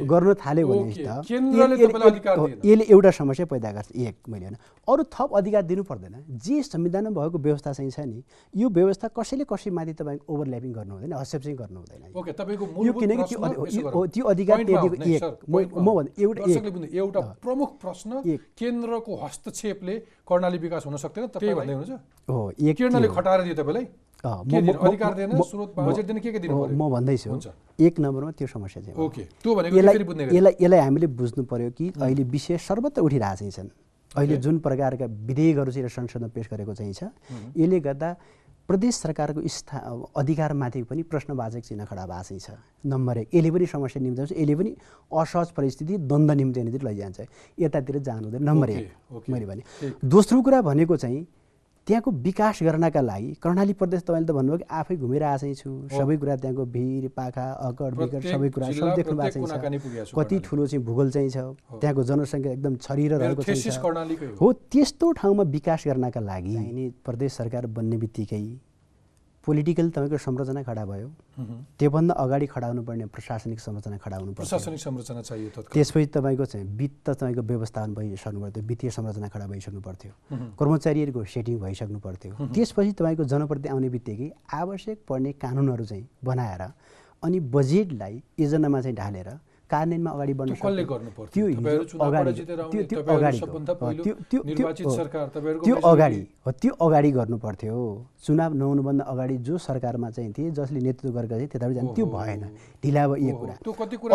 [SPEAKER 2] गर्न थाल्यो भने। त। यसले एउटा समस्या पैदा गर्छ एक मैले होइन अरू थप अधिकार दिनु पर्दैन जे संविधानमा भएको व्यवस्था चाहिँ छ नि यो व्यवस्था कसैले कसैमाथि तपाईँको ओभरल्यापिङ गर्नु हुँदैन हस्तक्षेप चाहिँ गर्नु हुँदैन यो। किनकि त्यो अधिकार एउटा
[SPEAKER 1] प्रमुख प्रश्न। केन्द्रको हस्तक्षेपले कर्णाली विकास हुन सक्दैन? त्यही भन्दै हुनुहुन्छ? केन्द्रले खटाएर दियो तपाईँलाई?
[SPEAKER 2] म- भन्दैछु। एक नम्बरमा त्यो समस्या चाहिँ यसलाई यसलाई हामीले बुझ्नु पर्यो कि अहिले विषय सर्वत्र उठिरहेको छन्। अहिले जुन प्रकारका विधेयकहरू चाहिँ संसदमा पेस गरेको चाहिँ छ यसले गर्दा प्रदेश सरकारको स्था अधिकारमाथि पनि प्रश्नवाचक चिन्ह खडा भएको छ। नम्बर एक यसले पनि समस्या निम्त्याउँछ यसले पनि असहज परिस्थिति द्वन्द्व निम्त्याउनेतिर लैजान्छ। यतातिर जानु हुँदैन। नम्बर एक मैले भने। दोस्रो कुरा भनेको चाहिँ त्यहाँको विकास गर्नका लागि कर्णाली प्रदेश तपाईँले त भन्नुभयो कि आफै घुमेर आएकै छु सबै कुरा त्यहाँको भिर पाखा अकड विकट
[SPEAKER 1] प्रत्येक
[SPEAKER 2] सबै कुरा सब देख्नु भएको छ। कति ठुलो चाहिँ भूगोल चाहिँ छ। त्यहाँको जनसङ्ख्या एकदम छरिएर रहेको छ।
[SPEAKER 1] हो।
[SPEAKER 2] त्यस्तो ठाउँमा विकास गर्नका लागि प्रदेश सरकार बन्ने बित्तिकै पोलिटिकल तपाईँको संरचना खडा भयो। त्योभन्दा अगाडि खडा हुनुपर्ने प्रशासनिक संरचना खडा हुनुपर्छ
[SPEAKER 1] प्रशासनिक संरचना चाहियो
[SPEAKER 2] त्यसपछि तपाईँको चाहिँ वित्त तपाईँको व्यवस्थापन भइसक्नु पर्थ्यो वित्तीय संरचना खडा भइसक्नु पर्थ्यो। कर्मचारीहरूको सेटिङ भइसक्नु पर्थ्यो। त्यसपछि तपाईँको जनप्रति आउने बित्तिकै आवश्यक पर्ने कानुनहरू चाहिँ बनाएर अनि बजेटलाई योजनामा चाहिँ ढालेर कार्यान्वयनमा अगाडि बढ्न
[SPEAKER 1] कसले गर्नु पर्थ्यो?
[SPEAKER 2] त्यो अगाडि त्यो अगाडि हो त्यो अगाडि गर्नु पर्थ्यो। चुनाव नहुनुभन्दा अगाडि जो सरकारमा चाहिँ थिए जसले नेतृत्व गरेका थिए त्यताबाट जाने त्यो भएन। ढिला भयो यो कुरा।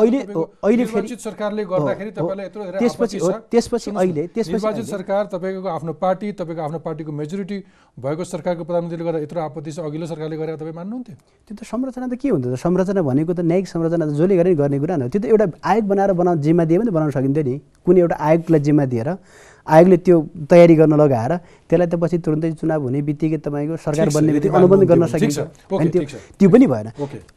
[SPEAKER 2] अहिले अहिले फेरि
[SPEAKER 1] सरकारले गर्दाखेरि
[SPEAKER 2] त्यसपछि। त्यसपछि अहिले त्यसपछि
[SPEAKER 1] सरकार तपाईँको आफ्नो पार्टी तपाईँको आफ्नो पार्टीको मेजोरिटी भएको सरकारको प्रधानमन्त्रीले गर्दा यत्रो आपत्ति छ अघिल्लो सरकारले गरेर तपाईँ मान्नुहुन्थ्यो?
[SPEAKER 2] त्यो त संरचना त के हुन्छ त? संरचना भनेको त न्यायिक संरचना त जसले गरे गर्ने कुरा न त्यो त एउटा आयोग बनाएर बनाउ जिम्मा दिए पनि बनाउन सकिन्थ्यो नि। कुनै एउटा आयोगलाई जिम्मा दिएर आयोगले त्यो तयारी गर्न लगाएर त्यसलाई त पछि तुरन्तै चुनाव हुने बित्तिकै तपाईँको सरकार बन्ने बित्तिकै अनुबन्ध गर्न सकिन्छ। अनि त्यो पनि भएन।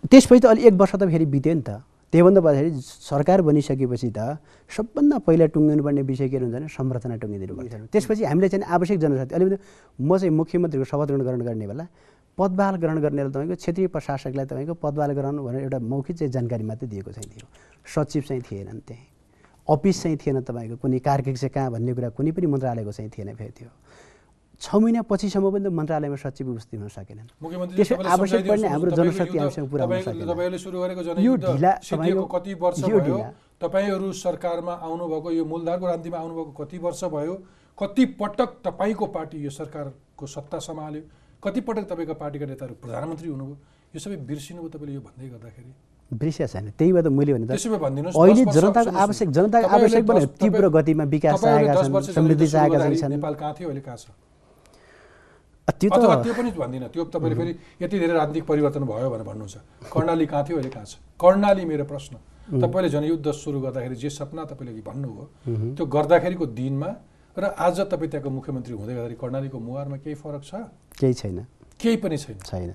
[SPEAKER 2] त्यसपछि त अलि एक वर्ष त फेरि बित्यो नि त। त्योभन्दा पछाडि सरकार बनिसकेपछि त सबभन्दा पहिला टुङ्गिनु पर्ने विषय के हुन्छ भने संरचना टुङ्गिदिनु पर्छ। त्यसपछि हामीले चाहिँ आवश्यक जनशक्ति अलिकति म चाहिँ मुख्यमन्त्रीको शपथ ग्रहण ग्रहण गर्ने बेला पदभार ग्रहण गर्ने बेला तपाईँको क्षेत्रीय प्रशासकलाई तपाईँको पदभार ग्रहण भनेर एउटा मौखिक चाहिँ जानकारी मात्रै दिएको चाहिँ थियो सचिव चाहिँ थिएनन् त्यहाँ। अफिस चाहिँ थिएन तपाईँको कुनै कार्यालय चाहिँ कहाँ भन्ने कुरा कुनै पनि मन्त्रालयको चाहिँ थिएन फेरि त्यो। छ महिना पछिसम्म पनि त मन्त्रालयमा सचिव उपस्थित हुन सकेनन्। त्यसै आवश्यक पर्ने हाम्रो जनशक्ति आवश्यक पुरा हुन सकेन यो ढिला यो ढिला।
[SPEAKER 1] तपाईँहरू सरकारमा आउनुभएको यो मूलधारको रान्तिमा आउनुभएको कति वर्ष भयो? कति पटक तपाईँको पार्टी यो सरकारको सत्ता सम्हाल्यो? कति पटक तपाईँको पार्टीका नेताहरू प्रधानमन्त्री हुनुभयो? यो सबै बिर्सिनुभयो तपाईँले यो भन्दै गर्दाखेरि।
[SPEAKER 2] बिर्सिया छैन। त्यही भएर त मैले भने अहिले जनताको आवश्यक जनताको आवश्यक भने तीव्र गतिमा विकास
[SPEAKER 1] वर्ष
[SPEAKER 2] छन् समृद्धि
[SPEAKER 1] गर्दाखेरि
[SPEAKER 2] छन्।
[SPEAKER 1] नेपाल कहाँ थियो अहिले कहाँ छ?
[SPEAKER 2] त्यो त
[SPEAKER 1] त्यो पनि भन्दिनँ त्यो तपाईँले फेरि यति धेरै राजनीतिक परिवर्तन भयो भनेर भन्नुहुन्छ। कर्णाली कहाँ थियो अहिले कहाँ छ? कर्णाली मेरो प्रश्न। तपाईँले जनयुद्ध सुरु गर्दाखेरि जे सपना तपाईँले भन्नुभयो त्यो गर्दाखेरिको दिनमा र आज तपाईँ त्यहाँको मुख्यमन्त्री हुँदै गर्दाखेरि कर्णालीको मुहारमा केही फरक छ?
[SPEAKER 2] केही छैन।
[SPEAKER 1] केही पनि छैन।
[SPEAKER 2] छैन।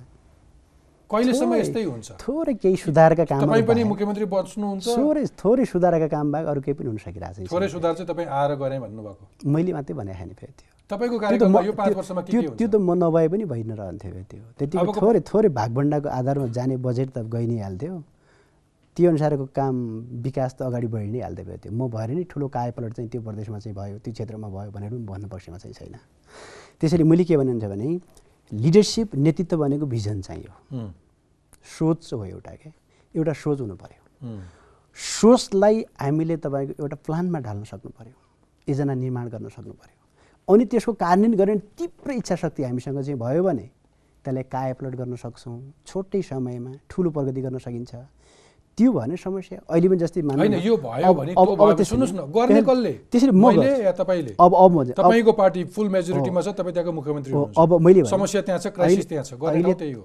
[SPEAKER 1] कहिलेसम्म
[SPEAKER 2] थोरै-
[SPEAKER 1] यस्तै हुन्छ?
[SPEAKER 2] थोरै केही सुधारका काम
[SPEAKER 1] तपाईँ पनि मुख्यमन्त्री बस्नुहुन्छ?
[SPEAKER 2] थोरै थोरै सुधारका काम बाहेक अरू केही पनि हुन सकिरहेको
[SPEAKER 1] थोरै
[SPEAKER 2] छैन
[SPEAKER 1] सुधार चाहिँ तपाईँ आएर गरेँ भन्नुभएको।
[SPEAKER 2] मैले मात्रै भने छैन फेरि त्यो।
[SPEAKER 1] तपाईँको कार्यक्रममा यो पाँच वर्षमा के
[SPEAKER 2] त्यो त म नभए पनि भइ नै रहन्थ्यो फेरि त्यो। त्यतिको
[SPEAKER 1] अबको-
[SPEAKER 2] थोरै थोरै भागभण्डाको आधारमा जाने बजेट त गइ नै हाल्थ्यो। त्यो अनुसारको काम विकास त अगाडि बढी नै हाल्दै त्यो। म भएर नै ठुलो कायपलट चाहिँ त्यो प्रदेशमा चाहिँ भयो त्यो क्षेत्रमा भयो भनेर पनि भन्नु पक्षमा चाहिँ छैन। त्यसैले मैले के भन्नुहुन्छ भने लिडरसिप नेतृत्व भनेको भिजन चाहियो
[SPEAKER 1] हुँ,
[SPEAKER 2] सोच हो एउटा क्या एउटा सोच हुनु पऱ्यो सोचलाई हामीले तपाईँको एउटा प्लानमा ढाल्न सक्नु पऱ्यो योजना निर्माण गर्न सक्नु पऱ्यो अनि त्यसको कार्यान्वयन गर्ने तीव्र इच्छा शक्ति हामीसँग चाहिँ भयो भने त्यसलाई कायापलट गर्न सक्छौँ? छोटै समयमा ठुलो प्रगति गर्न सकिन्छ। त्यो भने समस्या अहिले पनि जस्तै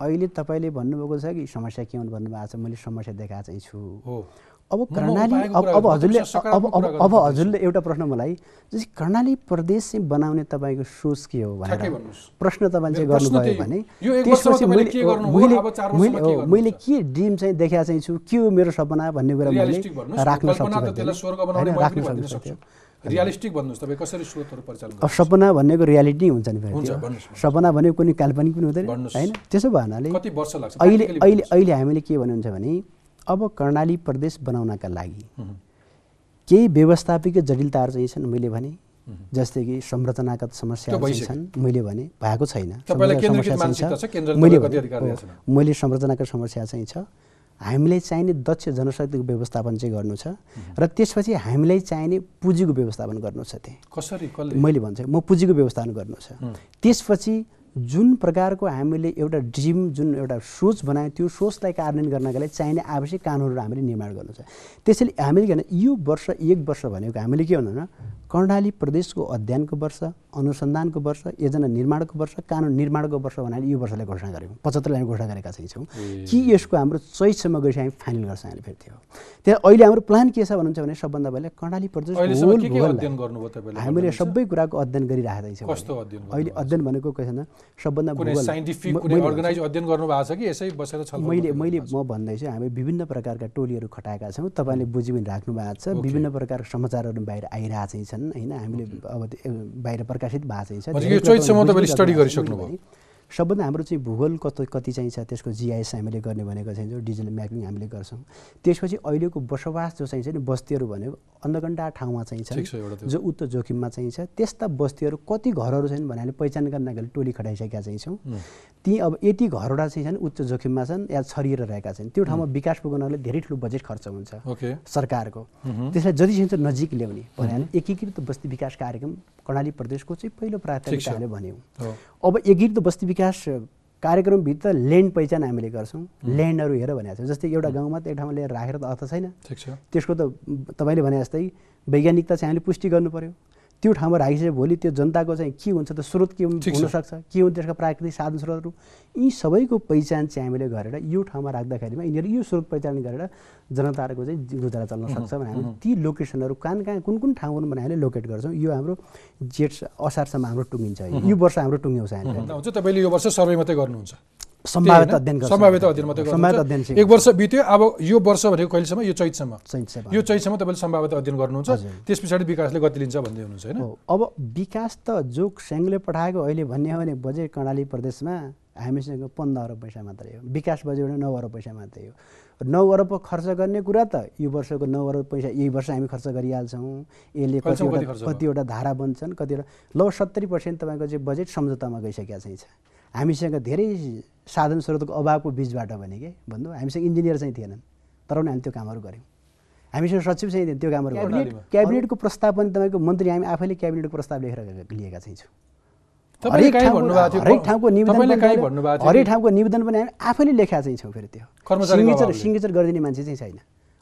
[SPEAKER 2] अहिले- तपाईँले भन्नुभएको छ कि समस्या के हुनु भन्नुभएको छ मैले समस्या देखाएको चाहिँ छु। अब कर्णाली अब अब हजुरले अब अब अब हजुरले एउटा प्रश्न मलाई जस्तै कर्णाली प्रदेश चाहिँ बनाउने तपाईँको सोच के हो भनेर। प्रश्न तपाईँले चाहिँ गर्नुभयो। भने त्यसपछि मैले मैले मैले
[SPEAKER 1] के
[SPEAKER 2] ड्रिम चाहिँ देखाएको चाहिँ छु के हो मेरो सपना भन्ने कुरा मैले राख्न सक्छु अब? सपना भनेको रियालिटी हुन्छ नि। सपना भनेको कुनै काल्पनिक पनि हुँदैन। होइन त्यसो
[SPEAKER 1] वर्ष लाग्छ
[SPEAKER 2] अहिले अहिले। अहिले हामीले के भन्नुहुन्छ भने अब कर्णाली प्रदेश बनाउनका लागि केही व्यवस्थापिक जटिलताहरू चाहिँ छन् मैले भने जस्तै कि संरचनागत समस्याहरू। छन् मैले भने भएको छैन। मैले? मैले संरचनाको समस्या चाहिँ छ। हामीलाई चाहिने दक्ष जनशक्तिको व्यवस्थापन चाहिँ गर्नु छ र त्यसपछि हामीलाई चाहिने पुँजीको व्यवस्थापन गर्नु छ त्यहाँ।
[SPEAKER 1] कसरी
[SPEAKER 2] मैले भन्छु म पुँजीको व्यवस्थापन गर्नु छ। त्यसपछि जुन प्रकारको हामीले एउटा ड्रिम जुन एउटा सोच बनायो त्यो सोचलाई कार्यान्वयन गर्नका लागि चाहिने आवश्यक कानुनहरू हामीले निर्माण गर्नु छ। त्यसैले हामीले के यो वर्ष एक वर्ष भनेको हामीले के भन्नु भने कर्णाली प्रदेशको अध्ययनको वर्ष अनुसन्धानको वर्ष योजना निर्माणको वर्ष कानुन निर्माणको वर्ष भनेर यो वर्षलाई घोषणा गऱ्यौँ पचहत्तरलाई हामी घोषणा गरेका छौँ।
[SPEAKER 1] ए।
[SPEAKER 2] कि यसको हाम्रो चैतसम्म गएपछि हामी फाइनल गर्छौँ हामीले फेरि त्यो त्यहाँ अहिले हाम्रो प्लान के छ भन्नुहुन्छ भने सबभन्दा पहिला कर्णाली प्रदेश हामीले? सबै कुराको अध्ययन गरिरहेको छौँ अहिले अध्ययन भनेको के छैन सबभन्दा
[SPEAKER 1] कुनै साइन्टिफिक कुनै अर्गनाइज अध्ययन गर्नु भएको छ कि यसै बसेर छलफल
[SPEAKER 2] मैले मैले
[SPEAKER 1] गर्नुभएको
[SPEAKER 2] म भन्दैछु हामी विभिन्न प्रकारका टोलीहरू खटाएका छौँ। तपाईँले बुझि पनि राख्नु भएको छ। विभिन्न प्रकारका समाचारहरू बाहिर आइरहेको चाहिँ छन् होइन? हामीले अब बाहिर प्रकाशित भएको चाहिँ छ। भने, सबभन्दा हाम्रो चाहिँ भूगोल कति चाहिँ छ त्यसको जिआइएस हामीले गर्ने भनेको चाहिँ जो डिजिटल म्यापिङ हामीले गर्छौँ। त्यसपछि अहिलेको बसोबास जो चाहिँ छ नि बस्तीहरू भनेको अन्धकण्डा ठाउँमा चाहिँ
[SPEAKER 1] ठिक छ,
[SPEAKER 2] छ
[SPEAKER 1] एउटा त्यो।
[SPEAKER 2] जो उच्च जोखिममा चाहिँ छ त्यस्ता बस्तीहरू कति घरहरू छन् भन्नाले पहिचान गर्नका लागि टोली खटाइसकेका चाहिँ छौँ। ती अब यति घरवटा चाहिँ छन् उच्च जोखिममा छन् या छरिएर रहेका छन्। त्यो ठाउँमा विकास पुगाउनले धेरै ठुलो बजेट खर्च हुन्छ सरकारको। त्यसलाई जति सक्छ नजिक ल्याउने भने एकीकृत बस्ती विकास कार्यक्रम कर्णाली प्रदेशको चाहिँ पहिलो प्राथमिकता हामीले भन्यौँ। अब एकीकृत बस्ती विकास कार्यक्रमभित्र ल्यान्ड पहिचान हामीले गर्छौँ। ल्यान्डहरू हेर भनेको छ। जस्तै एउटा गाउँमा त एक ठाउँमा ल्याएर राखेर त अर्थ छैन। त्यसको त तपाईँले भने जस्तै वैज्ञानिकता चाहिँ हामीले पुष्टि गर्नु पर्यो। त्यो ठाउँमा राखिसके भोलि त्यो जनताको चाहिँ के हुन्छ त स्रोत के। हुनसक्छ के हुन् त्यसका प्राकृतिक साधन स्रोतहरू यी सबैको पहिचान चाहिँ हामीले गरेर यो ठाउँमा राख्दाखेरिमा यिनीहरू यो स्रोत पहिचान गरेर जनताहरूको चाहिँ गुजारा चल्न सक्छ भने हामी ती लोकेसनहरू कहाँ कहाँ कुन कुन ठाउँ हुन् भने हामीले लोकेट गर्छौँ। यो हाम्रो जेठ असारसम्म हाम्रो टुङ्गिन्छ। यो वर्ष हाम्रो टुङ्ग्याउँछ हामीले
[SPEAKER 1] हुन्छ तपाईँले यो वर्ष सर्वे मात्रै गर्नुहुन्छ।
[SPEAKER 2] सम्भावित अध्ययन
[SPEAKER 1] सम्भावित अध्ययन मात्रै
[SPEAKER 2] सम्भावित
[SPEAKER 1] गर्नुहुन्छ
[SPEAKER 2] अध्ययन चाहिँ
[SPEAKER 1] एक वर्ष बित्यो अब यो वर्ष भनेको कहिलेसम्म? यो चैतसम्म। यो चैतसम्म तपाईँले सम्भावित अध्ययन गर्नुहुन्छ। त्यस पछाडि विकासले गति लिन्छ भन्दै हुनुहुन्छ होइन?
[SPEAKER 2] अब विकास त जो सेङ्गले पठाएको अहिले भन्ने हो भने बजेट कर्णाली प्रदेशमा हामीसँग पन्ध्र अरब पैसा मात्रै हो। विकास बजेट नौ अरब पैसा मात्रै हो। नौ अरब खर्च गर्ने कुरा त यो वर्षको नौ अरब पैसा यही वर्ष हामी खर्च गरिहाल्छौँ। यसले कतिवटा? कतिवटा धारा बन्छन् कतिवटा ल सत्तरी पर्सेन्ट तपाईँको चाहिँ बजेट सम्झौतामा गइसकेका चाहिँ छ। हामीसँग धेरै साधन स्रोतको अभावको बिचबाट भने के? भन्नु हामीसँग इन्जिनियर चाहिँ थिएनन् तर पनि हामी त्यो कामहरू गऱ्यौँ हामीसँग सचिव चाहिँ थिएन त्यो कामहरू गऱ्यौँ। क्याबिनेटको प्रस्ताव पनि तपाईँको मन्त्री हामी आफैले क्याबिनेटको प्रस्ताव लेखेर लिएका चाहिँ छौँ। हरेक ठाउँको- निवेदन हरेक ठाउँको निवेदन पनि हामी आफैले लेखा चाहिँ छौँ फेरि त्यो। सिग्नेचर। सिग्नेचर गरिदिने मान्छे चाहिँ छैन।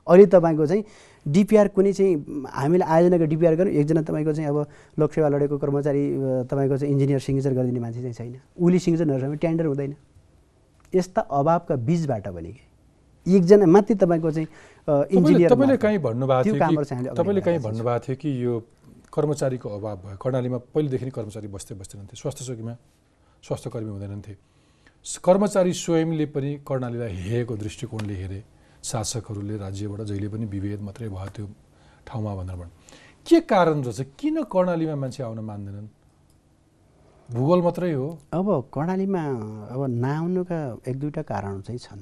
[SPEAKER 2] अहिले तपाईँको चाहिँ डिपिआर कुनै चाहिँ हामीले आयोजनाको डिपिआर गर्नु एकजना तपाईँको चाहिँ अब लोकसेवा लडेको कर्मचारी तपाईँको चाहिँ इन्जिनियर सिग्नेचर गरिदिने मान्छे चाहिँ छैन। उसले सिग्नेचर नगरेसम्म टेन्डर हुँदैन। यस्ता अभावका बिचबाट भने कि एकजना मात्रै तपाईँको चाहिँ इन्जिनियर
[SPEAKER 1] तपाईँले कहीँ भन्नुभएको थियो तपाईँले कहीँ। भन्नुभएको थियो कि यो कर्मचारीको अभाव भयो? कर्णालीमा पहिलेदेखि नै कर्मचारी बस्दै बस्दैनथे स्वास्थ्य चौकीमा स्वास्थ्य कर्मी हुँदैनथे स- कर्मचारी स्वयंले पनि कर्णालीलाई हेरेको दृष्टिकोणले हेरे। शासकहरूले राज्यबाट जहिले पनि विभेद मात्रै भयो त्यो ठाउँमा भनेर भन्। के कारण रहेछ? किन कर्णालीमा मान्छे आउन मान्दैनन्? भूगोल मात्रै हो।
[SPEAKER 2] अब कर्णालीमा अब नआउनुका एक दुईवटा कारणहरू चाहिँ छन्।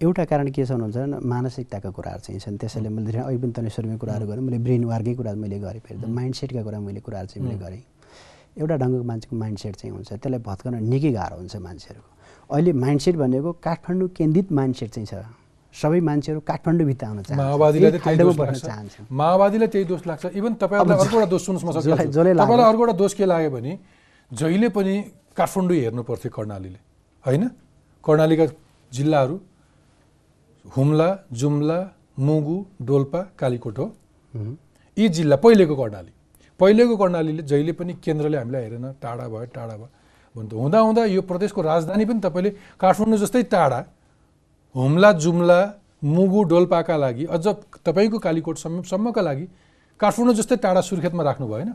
[SPEAKER 2] एउटा कारण के छ भन्नुहुन्छ भने मानसिकताका कुराहरू चाहिँ छन्। त्यसैले मैले धेरै सुरुमै कुराहरू गरेँ। मैले ब्रेन वार्कै कुरा मैले गरेँ फेरि माइन्ड सेटका कुरा मैले कुराहरू चाहिँ मैले गरेँ। एउटा ढङ्गको मान्छेको माइन्ड सेट चाहिँ हुन्छ। त्यसलाई भत्काउन निकै गाह्रो हुन्छ मान्छेहरूको। अहिले माइन्ड सेट भनेको काठमाडौँ केन्द्रित माइन्ड सेट चाहिँ छ। सबै मान्छेहरू काठमाडौँभित्र आउन चाहन्छ।
[SPEAKER 1] माओवादीलाई त्यही दोष
[SPEAKER 2] बस्न
[SPEAKER 1] लाग्छ।
[SPEAKER 2] चाहन्छ।
[SPEAKER 1] माओवादीलाई त्यही दोष लाग्छ। इभन तपाईँहरूलाई अर्को एउटा दोष सुन्नुहोस् म। तपाईँलाई अर्को एउटा दोष के लाग्यो भने जहिले पनि काठमाडौँ हेर्नु पर्थ्यो कर्णालीले। होइन? कर्णालीका जिल्लाहरू हुम्ला जुम्ला मुगु डोल्पा कालीकोट हो। यी जिल्ला पहिलेको कर्णाली। पहिलेको कर्णालीले जहिले पनि केन्द्रले हामीलाई हेरेन टाढा भयो टाढा भयो। भन्थ्यो। हुँदा हुँदा यो प्रदेशको राजधानी पनि तपाईँले काठमाडौँ जस्तै टाढा हुम्ला जुम्ला मुगु डोल्पाका लागि अझ तपाईँको कालीकोटसम्म सम्मका लागि काठमाडौँ जस्तै टाढा सुर्खेतमा राख्नु भएन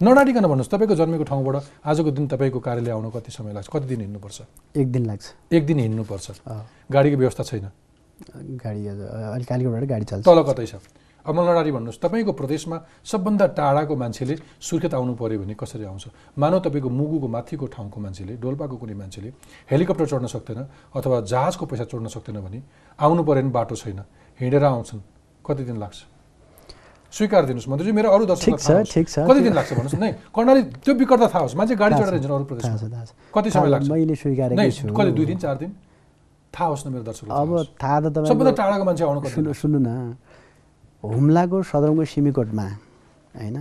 [SPEAKER 1] नडाँटिकन भन्नुहोस् तपाईँको जन्मेको ठाउँबाट आजको दिन तपाईँको कार्यालय आउन कति समय लाग्छ? कति दिन हिँड्नुपर्छ?
[SPEAKER 2] एक दिन लाग्छ।
[SPEAKER 1] एक दिन हिँड्नुपर्छ। गाडीको व्यवस्था छैन?
[SPEAKER 2] गाडी अहिले कालीकोटबाट गाडी चल्छ।
[SPEAKER 1] तल कतै छ? अब नडाँडी भन्नुहोस् तपाईँको प्रदेशमा सबभन्दा टाढाको मान्छेले सुर्खेत आउनु पऱ्यो भने कसरी आउँछ? मानव तपाईँको मुगुको माथिको ठाउँको मान्छेले डोल्पाको कुनै मान्छेले हेलिकप्टर चढ्न सक्दैन अथवा जहाजको पैसा चढ्न सक्दैन भने आउनु पऱ्यो भने बाटो छैन। हिँडेर आउँछन्। कति दिन लाग्छ? स्वीकार दिनुहोस् मन्त्रीजी मेरो अरू दर्शक। कति दिन लाग्छ भन्नुहोस्? [LAUGHS] न कर्णाली त्यो विकटता थाहा होस्। मान्छे गाडी चढेर हिँड्छन् अरू प्रदेशमा। कति समय लाग्छ?
[SPEAKER 2] मैले
[SPEAKER 1] कति दुई दिन चार दिन? थाहा होस् न मेरो दर्शक
[SPEAKER 2] अब थाहा त
[SPEAKER 1] सबभन्दा टाढाको मान्छे आउनु
[SPEAKER 2] सुन्नु न। हुम्लाको सदरमुकाम सिमीकोटमा होइन?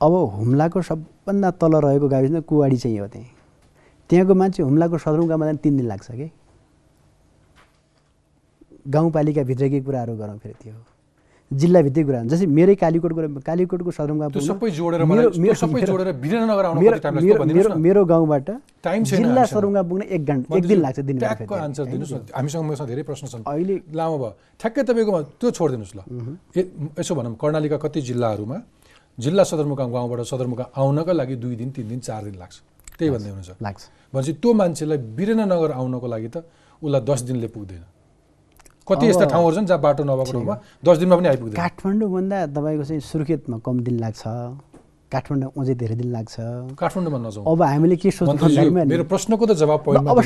[SPEAKER 2] अब हुम्लाको सबभन्दा तल रहेको गाविस कुवाडी चाहिँ हो त्यहीँ। त्यहाँको मान्छे हुम्लाको सदरमुकाममा जान तिन दिन लाग्छ कि? गाउँपालिकाभित्रकै कुराहरू गरौँ फेरि त्यो। जिल्लाभित्तिक कुरा हुन्छ। जस्तै मेरै कालीकोटको कालीकोटको
[SPEAKER 1] जोडेर
[SPEAKER 2] मेरो- गाउँबाट जिल्ला। सदरमुकाम पुग्न एक घन्टा एक दिन लाग्छ दिन
[SPEAKER 1] आन्सर दिनुहोस् न। हामीसँग मसँग धेरै प्रश्न छन्।
[SPEAKER 2] अहिले
[SPEAKER 1] लामो भयो। ठ्याक्कै तपाईँकोमा त्यो छोडिदिनुहोस् ल। यसो भनौँ कर्णालीका कति जिल्लाहरूमा जिल्ला सदरमुकाम गाउँबाट सदरमुकाम आउनका लागि दुई दिन तिन दिन चार दिन लाग्छ। त्यही भन्दै हुनुहुन्छ।
[SPEAKER 2] लाग्छ।
[SPEAKER 1] भनेपछि त्यो मान्छेलाई वीरेन्द्रनगर आउनको लागि त उसलाई दस दिनले पुग्दैन। कति यस्ता ठाउँहरू छन् जहाँ बाटो नभएको ठाउँमा दस दिनमा पनि आइपुग्दैन?
[SPEAKER 2] काठमाडौँभन्दा तपाईँको चाहिँ सुर्खेतमा कम दिन लाग्छ। काठमाडौँ अझै धेरै दिन लाग्छ।
[SPEAKER 1] काठमाडौँमा नजाउँ।
[SPEAKER 2] अब हामीले के सोच्नु
[SPEAKER 1] मेरो प्रश्नको त जवाब
[SPEAKER 2] अब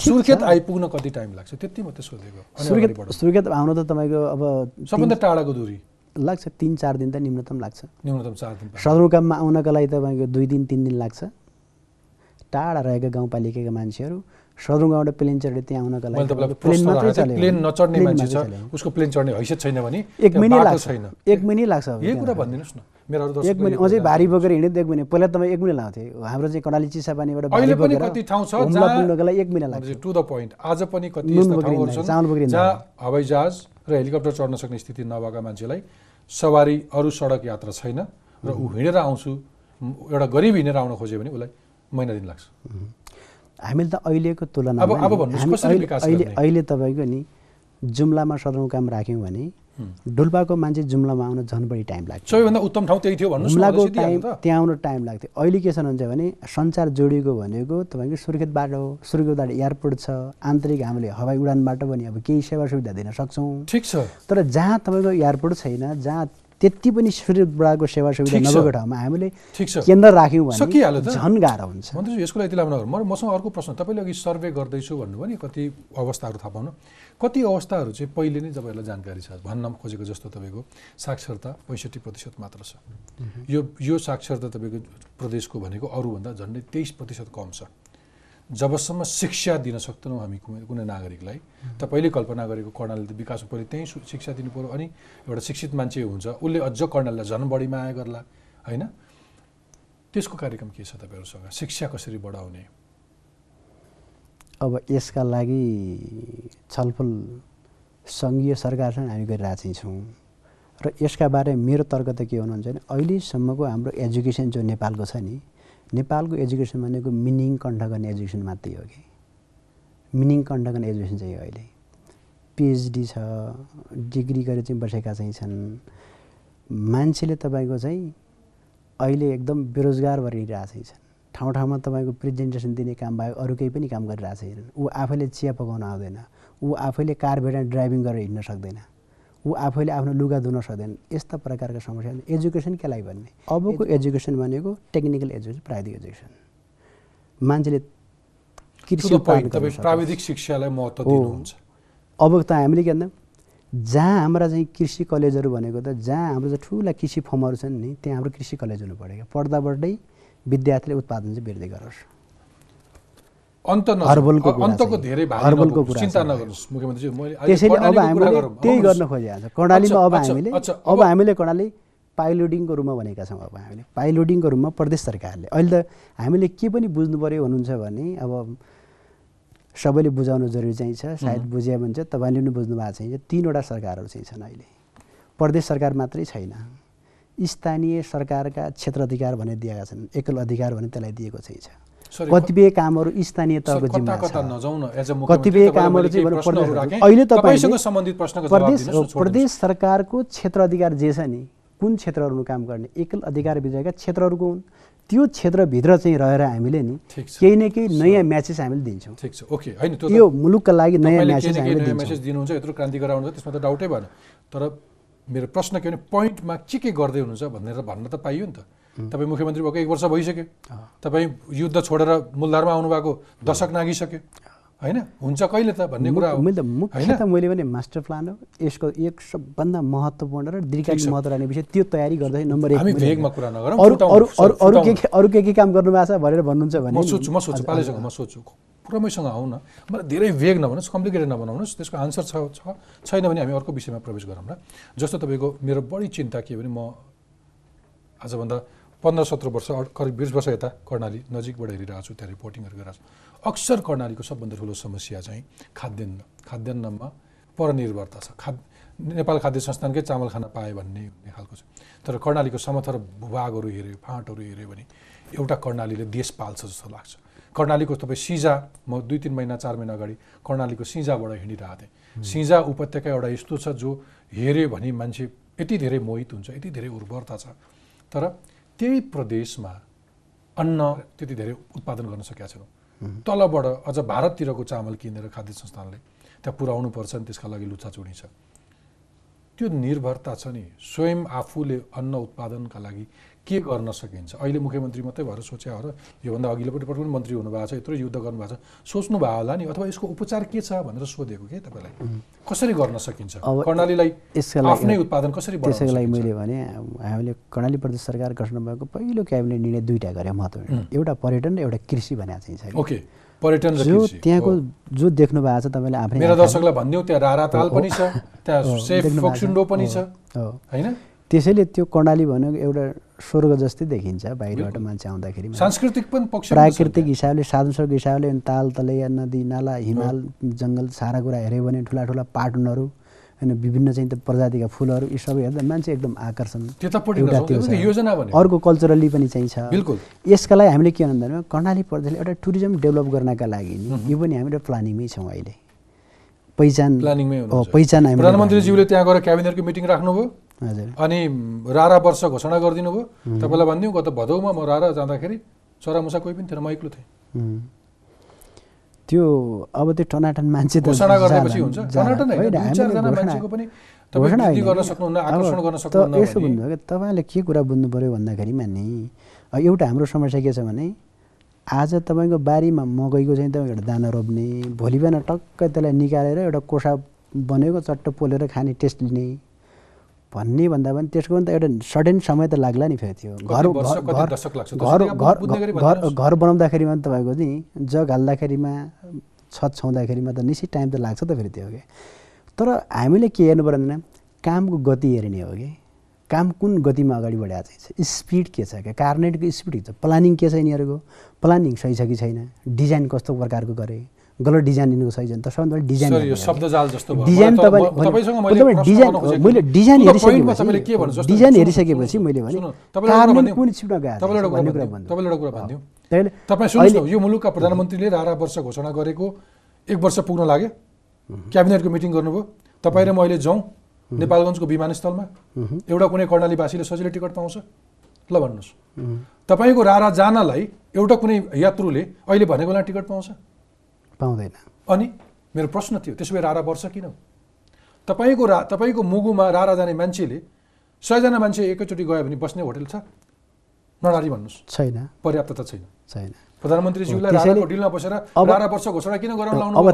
[SPEAKER 1] सुर्खेत। आइपुग्न कति टाइम लाग्छ? त्यति मात्रै सोधेको।
[SPEAKER 2] सुर्खेत। सुर्खेत आउन त तपाईँको अब
[SPEAKER 1] सबभन्दा टाढाको दूरी?
[SPEAKER 2] लाग्छ तिन चार दिन त न्यूनतम लाग्छ।
[SPEAKER 1] न्यूनतम चार दिन।
[SPEAKER 2] सदरमुकाममा आउनका लागि तपाईँको दुई दिन तिन दिन लाग्छ। टाढा रहेका गाउँपालिकाका मान्छेहरू सदरमुकामबाट प्लेन चढेर त्यहाँ आउनका लागि प्लेन मात्रै चल्यो
[SPEAKER 1] प्लेन नचढ्ने मान्छे छ। उसको प्लेन चढ्ने हैसियत छैन भने
[SPEAKER 2] एक महिनै लाग्छ।
[SPEAKER 1] छैन।
[SPEAKER 2] एक महिनै लाग्छ
[SPEAKER 1] यही कुरा। भनिदिनुहोस् न। मेरो
[SPEAKER 2] एक महिना अझै भारी। बोकेर हिँड्यो एक महिना पहिला तपाईँ एक महिना लाउँथे। हाम्रो चाहिँ कर्णाली चिसापानीबाट
[SPEAKER 1] अहिले पनि कति ठाउँ छ
[SPEAKER 2] पुग्नको लागि एक महिना लाग्छ।
[SPEAKER 1] टु द पोइन्ट आज पनि कति यस्ता ठाउँहरू छन्। जहाँ हवाई जहाज र हेलिकप्टर चढ्न सक्ने स्थिति नभएका मान्छेलाई सवारी अरू सडक यात्रा छैन र ऊ हिँडेर आउँछु। एउटा गरिब हिँडेर आउन खोज्यो भने उसलाई महिना दिन लाग्छ।
[SPEAKER 2] हामीले त अहिलेको तुलनामा अहिले- तपाईँको नि जुम्लामा सदरमुकाम राख्यौँ भने डोल्पाको मान्छे जुम्लामा आउन झन् बढी टाइम लाग्छ।
[SPEAKER 1] सबैभन्दा उत्तम ठाउँ त्यही थियो सिधिहाल्नु
[SPEAKER 2] टाइम। त्यहाँ आउन टाइम लाग्थ्यो। अहिले के छ भन्छ भने सञ्चार जोडिएको भनेको तपाईँको सुर्खेतबाट हो। सुर्खेतबाट एयरपोर्ट छ आन्तरिक हामीले हवाई उडानबाट पनि अब केही सेवा सुविधा दिन सक्छौँ।
[SPEAKER 1] ठिक छ।
[SPEAKER 2] तर जहाँ तपाईँको एयरपोर्ट छैन जहाँ त्यति पनि सुर्खेतबाटको सेवा सुविधा। नभएको ठाउँमा हामीले केन्द्र राख्यौँ भने। झन् गाह्रो हुन्छ।
[SPEAKER 1] यसको लागि म मसँग अर्को प्रश्न तपाईँले अघि सर्वे गर्दैछु भन्नुभयो नि कति अवस्थाहरू थाहा पाउनु। कति अवस्थाहरू चाहिँ पहिले नै तपाईँहरूलाई जानकारी छ? भन्न खोजेको जस्तो तपाईँको साक्षरता पैँसठी प्रतिशत मात्र छ। यो यो साक्षरता तपाईँको प्रदेशको भनेको अरूभन्दा झन्डै तेइस प्रतिशत कम छ। जबसम्म शिक्षा दिन सक्दैनौँ हामी कुनै कुनै नागरिकलाई। तपाईँले कल्पना गरेको कर्णालीले त विकासमा पहिले त्यहीँ शिक्षा दिनु पऱ्यो। अनि एउटा शिक्षित मान्छे हुन्छ उसले अझ कर्णालीलाई झन् बढी माया गर्ला होइन? त्यसको कार्यक्रम के छ तपाईँहरूसँग? शिक्षा कसरी बढाउने?
[SPEAKER 2] अब यसका लागि छलफल सङ्घीय सरकारसँग हामी गरिरहेको छौँ। र यसका बारे मेरो तर्क त के हुनुहुन्छ भने अहिलेसम्मको हाम्रो एजुकेसन जो नेपालको छ नि नेपालको एजुकेसन भनेको मिनिङ कण्ठ गर्ने एजुकेसन मात्रै हो कि? मिनिङ कण्ठ गर्ने एजुकेसन चाहिँ अहिले। पिएचडी छ डिग्री गरेर चाहिँ बसेका चाहिँ छन्। मान्छेले तपाईँको चाहिँ अहिले एकदम बेरोजगार भएर चाहिँ छन्। ठाउँ ठाउँमा तपाईँको प्रेजेन्टेसन दिने काम बाहेक अरू केही पनि काम गरिरहेको छैनन्। ऊ आफैले चिया पकाउन आउँदैन। ऊ आफैले कार भेडा ड्राइभिङ गरेर हिँड्न सक्दैन। ऊ आफैले आफ्नो लुगा धुन सक्दैन यस्ता प्रकारका समस्या एजुकेसन केलाई भन्ने? अबको एजुकेसन भनेको टेक्निकल एजुकेसन प्राविधिक एजुकेसन। मान्छेले कृषि।
[SPEAKER 1] प्राविधिक शिक्षालाई महत्त्व। दिनुहुन्छ।
[SPEAKER 2] अब त हामीले के भन्दा जहाँ हाम्रा चाहिँ कृषि कलेजहरू भनेको त जहाँ हाम्रो चाहिँ ठुला कृषि फर्महरू छन् नि त्यहाँ हाम्रो कृषि कलेज हुनु पऱ्यो पढ्दाबाटै विद्यार्थीले उत्पादन चाहिँ वृद्धि गरोस्।
[SPEAKER 1] अन्त।
[SPEAKER 2] हर्बलको
[SPEAKER 1] अन्तको। धेरै
[SPEAKER 2] हर्बलको कुरा
[SPEAKER 1] चिन्ता नगर्नुहोस्
[SPEAKER 2] त्यसैले अब हामीले। त्यही। गर्न खोजिरहेको छ। कर्णालीमा अब हामीले अब हामीले कर्णाली पाइलोडिङको रूपमा भनेका छौँ। अब हामीले पाइलोडिङको रूपमा प्रदेश सरकारले। अहिले त हामीले के पनि बुझ्नु पऱ्यो भन्नुहुन्छ भने अब सबैले बुझाउनु जरुरी चाहिँ छ। सायद बुझ्यो भने चाहिँ तपाईँले पनि बुझ्नु भएको चाहिँ तिनवटा सरकारहरू चाहिँ छन् अहिले। प्रदेश सरकार मात्रै छैन। स्थानीय सरकारका क्षेत्र अधिकार भनेर दिएका छन्। एकल अधिकार भने त्यसलाई दिएको चाहिँ छ। कतिपय कामहरू स्थानीय तहको जिम्मा छ? कतिपय कामहरू चाहिँ अहिले
[SPEAKER 1] तपाईँसँग
[SPEAKER 2] प्रदेश सरकारको क्षेत्र अधिकार जे छ नि कुन क्षेत्रहरूमा काम गर्ने? एकल अधिकार भित्रका क्षेत्रहरूको हुन्। त्यो क्षेत्रभित्र चाहिँ रहेर हामीले नि। केही न केही नयाँ म्यासेज हामीले दिन्छौँ।
[SPEAKER 1] ठिक छ। ओके होइन
[SPEAKER 2] यो मुलुकका लागि नयाँ म्यासेज हामीले
[SPEAKER 1] मेसेज दिनुहुन्छ यत्रो क्रान्ति गराउनुहुन्छ त्यसमा त डाउटै भएन। तर मेरो प्रश्न के भने पोइन्टमा के के गर्दै हुनुहुन्छ भनेर भन्न त पाइयो नि त। तपाईँ मुख्यमन्त्री भएको एक वर्ष भइसक्यो। तपाईँ युद्ध छोडेर मूलधारमा आउनुभएको दशक नागिसक्यो। होइन? हुन्छ कहिले त भन्ने कुरा हो।
[SPEAKER 2] मैले त
[SPEAKER 1] होइन?
[SPEAKER 2] मुख्य त मैले भने मास्टर प्लान हो। यसको एक सबभन्दा महत्त्वपूर्ण र दीर्घकालीन महत्त्व राख्ने विषय त्यो तयारी गर्दै नम्बर एक
[SPEAKER 1] हामी भेगमा कुरा नगरौँ
[SPEAKER 2] अरू
[SPEAKER 1] फुटाउँ,
[SPEAKER 2] अरू
[SPEAKER 1] सर,
[SPEAKER 2] अरू अरू के। के अरू के के काम गर्नु भएको छ भनेर भन्नुहुन्छ भने
[SPEAKER 1] म सोध्छु म सोध्छु पालेसँग म सोध्छु पुरमैसँग आउँ न मलाई धेरै वेग नभन्नुहोस् कम्प्लिकेटेड नबनाउनुहोस् त्यसको आन्सर छ छ छैन भने हामी अर्को विषयमा प्रवेश गरौँ ल जस्तो तपाईँको मेरो बढी चिन्ता के भने म आजभन्दा पन्ध्र सत्र वर्ष करिब बिस वर्ष यता कर्णाली नजिकबाट हेरिरहेको छु त्यहाँ रिपोर्टिङहरू गरिरहेको छु। अक्सर कर्णालीको सबभन्दा ठुलो समस्या चाहिँ खाद्यान्न खाद्यान्नमा परनिर्भरता छ। खाद नेपाल खाद्य संस्थानकै चामल खान पाएँ भन्ने भन्ने खालको छ। तर कर्णालीको समथर भूभागहरू हेऱ्यो फाँटहरू हेऱ्यो भने एउटा कर्णालीले देश पाल्छ जस्तो लाग्छ। कर्णालीको तपाईँ सिजा म दुई तिन महिना चार महिना अगाडि कर्णालीको सिजाबाट हिँडिरहेको थिएँ। सिजा उपत्यका एउटा यस्तो छ जो हेऱ्यो भने मान्छे यति धेरै मोहित हुन्छ यति धेरै उर्वरता छ। तर त्यही प्रदेशमा अन्न त्यति धेरै उत्पादन गर्न सकेका छैनौँ। तलबाट अझ भारततिरको चामल किनेर खाद्य संस्थानले त्यहाँ पुर्याउनु पर्छ नि त्यसका लागि लुचाचुडी छ त्यो निर्भरता छ नि। स्वयं आफूले अन्न उत्पादनका लागि के गर्न सकिन्छ? अहिले मुख्यमन्त्री मात्रै भएर सोचे हो र योभन्दा अघिल्लो पटक पनि मन्त्री हुनुभएको छ यत्रो युद्ध गर्नुभएको छ। सोच्नु भयो होला नि अथवा यसको उपचार के छ भनेर सोधेको के तपाईँलाई? कसरी गर्न सकिन्छ? कर्णालीलाई आफ्नै उत्पादन कसरी
[SPEAKER 2] त्यसैको लागि? मैले भने हामीले कर्णाली प्रदेश सरकार गठन भएको पहिलो क्याबिनेट निर्णय दुईवटा गरे महत्त्वपूर्ण। एउटा पर्यटन र एउटा कृषि भनेको चाहिँ छ।
[SPEAKER 1] ओके पर्यटन
[SPEAKER 2] जो त्यहाँको। जो देख्नु भएको छ तपाईँले आफै
[SPEAKER 1] मेरा दर्शकलाई भनिदिउँ त्यहाँ रारा ताल पनि छ त्यहाँ सेफ। फोक्सुन्डो पनि छ होइन?
[SPEAKER 2] त्यसैले त्यो कर्णाली भनेको एउटा स्वर्ग जस्तै देखिन्छ बाहिरबाट। मान्छे आउँदाखेरि
[SPEAKER 1] सांस्कृतिक पनि पक्ष
[SPEAKER 2] प्राकृतिक हिसाबले साधन स्रोत हिसाबले ताल तलैया नदी नाला हिमाल जङ्गल सारा कुरा हेऱ्यो भने ठुला ठुला पाटनहरू होइन विभिन्न चाहिँ त्यो प्रजातिका फुलहरू यी सबै हेर्दा मान्छे एकदम आकर्षण एउटा त्यो अर्को कल्चरली पनि चाहिँ छ।
[SPEAKER 1] बिल्कुल।
[SPEAKER 2] यसका लागि हामीले के भन्दा कर्णाली प्रदेशले एउटा टुरिज्म डेभलप गर्नका लागि नि यो पनि हामीले प्लानिङमै छौँ अहिले। पहिचान पहिचान
[SPEAKER 1] प्रधानमन्त्रीज्यूले त्यहाँ गएर क्याबिनेटको मिटिङ राख्नुभयो। अनि रारा वर्ष घोषणा गरिदिनु भयो। तपाईँलाई भनिदिउँ गत भदौमा म रारा जाँदाखेरि चरामुसा कोही पनि थिएन म एक्लो थिएँ.
[SPEAKER 2] त्यो अब त्यो टनाटन मान्छे त
[SPEAKER 1] घोषणा गरिदिएपछि
[SPEAKER 2] जाला-
[SPEAKER 1] हुन्छ। टनाटन होइन चारजना मान्छेको पनि
[SPEAKER 2] यसो
[SPEAKER 1] भने।
[SPEAKER 2] भन्नु कि तपाईँले के कुरा बुझ्नु पऱ्यो भन्दाखेरिमा नि एउटा हाम्रो समस्या के छ भने आज तपाईँको बारीमा मकैको चाहिँ तपाईँ एउटा दाना रोप्ने भोलि बिहान टक्कै त्यसलाई निकालेर एउटा कोसा बनेको चट्ट पोलेर खाने टेस्ट लिने। भन्ने भन्दा पनि त्यसको पनि त एउटा सडन समय त लाग्ला नि फेरि त्यो घर घर- घर? घर घर घर बनाउँदाखेरिमा पनि तपाईँको चाहिँ जग हाल्दाखेरिमा छत छाउँदाखेरिमा त निश्चित टाइम त लाग्छ त फेरि त्यो कि तर हामीले के हेर्नु पर्यो भने कामको गति हेर्ने हो कि काम कुन गतिमा अगाडि बढाएको चाहिँ छ? स्पिड के छ क्या कार्नेटको स्पिड के छ? प्लानिङ के छ यिनीहरूको? प्लानिङ सही छ कि छैन? डिजाइन कस्तो प्रकारको गरे? गलत डिजाइन यिनीहरूको सही छैन त सबभन्दा डिजाइन डिजाइन तपाईँले
[SPEAKER 1] मैले
[SPEAKER 2] डिजाइन हेरिसकेपछि डिजाइन हेरिसकेपछि मैले भने
[SPEAKER 1] सुन्नु, तपाईँलाई एउटा कुरा
[SPEAKER 2] कार्नेट
[SPEAKER 1] भनिदिउँ।
[SPEAKER 2] कुन छिप्न गएको छ भन्ने कुरा। भन्नु।
[SPEAKER 1] तपाईँ सुन्नुहोस् न यो मुलुकका प्रधानमन्त्रीले रारा वर्ष घोषणा गरेको एक वर्ष पुग्न लाग्यो। क्याबिनेटको मिटिङ गर्नुभयो। तपाईँ र म अहिले जाउँ नेपालगञ्जको विमानस्थलमा। एउटा कुनै कर्णालीवासीले सजिलै टिकट पाउँछ। ल भन्नुहोस्। तपाईँको रारा जानलाई एउटा कुनै यात्रुले अहिले भनेको बेला टिकट पाउँछ।
[SPEAKER 2] पाउँदैन।
[SPEAKER 1] अनि मेरो प्रश्न थियो त्यसो भए रारा वर्ष किन? तपाईँको रा तपाईँको मुगुमा रारा जाने मान्छेले सयजना मान्छे एकैचोटि गयो भने बस्ने होटल छ? नडारी भन्नुहोस्।
[SPEAKER 2] छैन।
[SPEAKER 1] पर्याप्तता छैन।
[SPEAKER 2] छैन।
[SPEAKER 1] प्रधानमन्त्रीज्यूलाई डिलमा बसेर
[SPEAKER 2] अब-
[SPEAKER 1] वर्ष घोषणा किन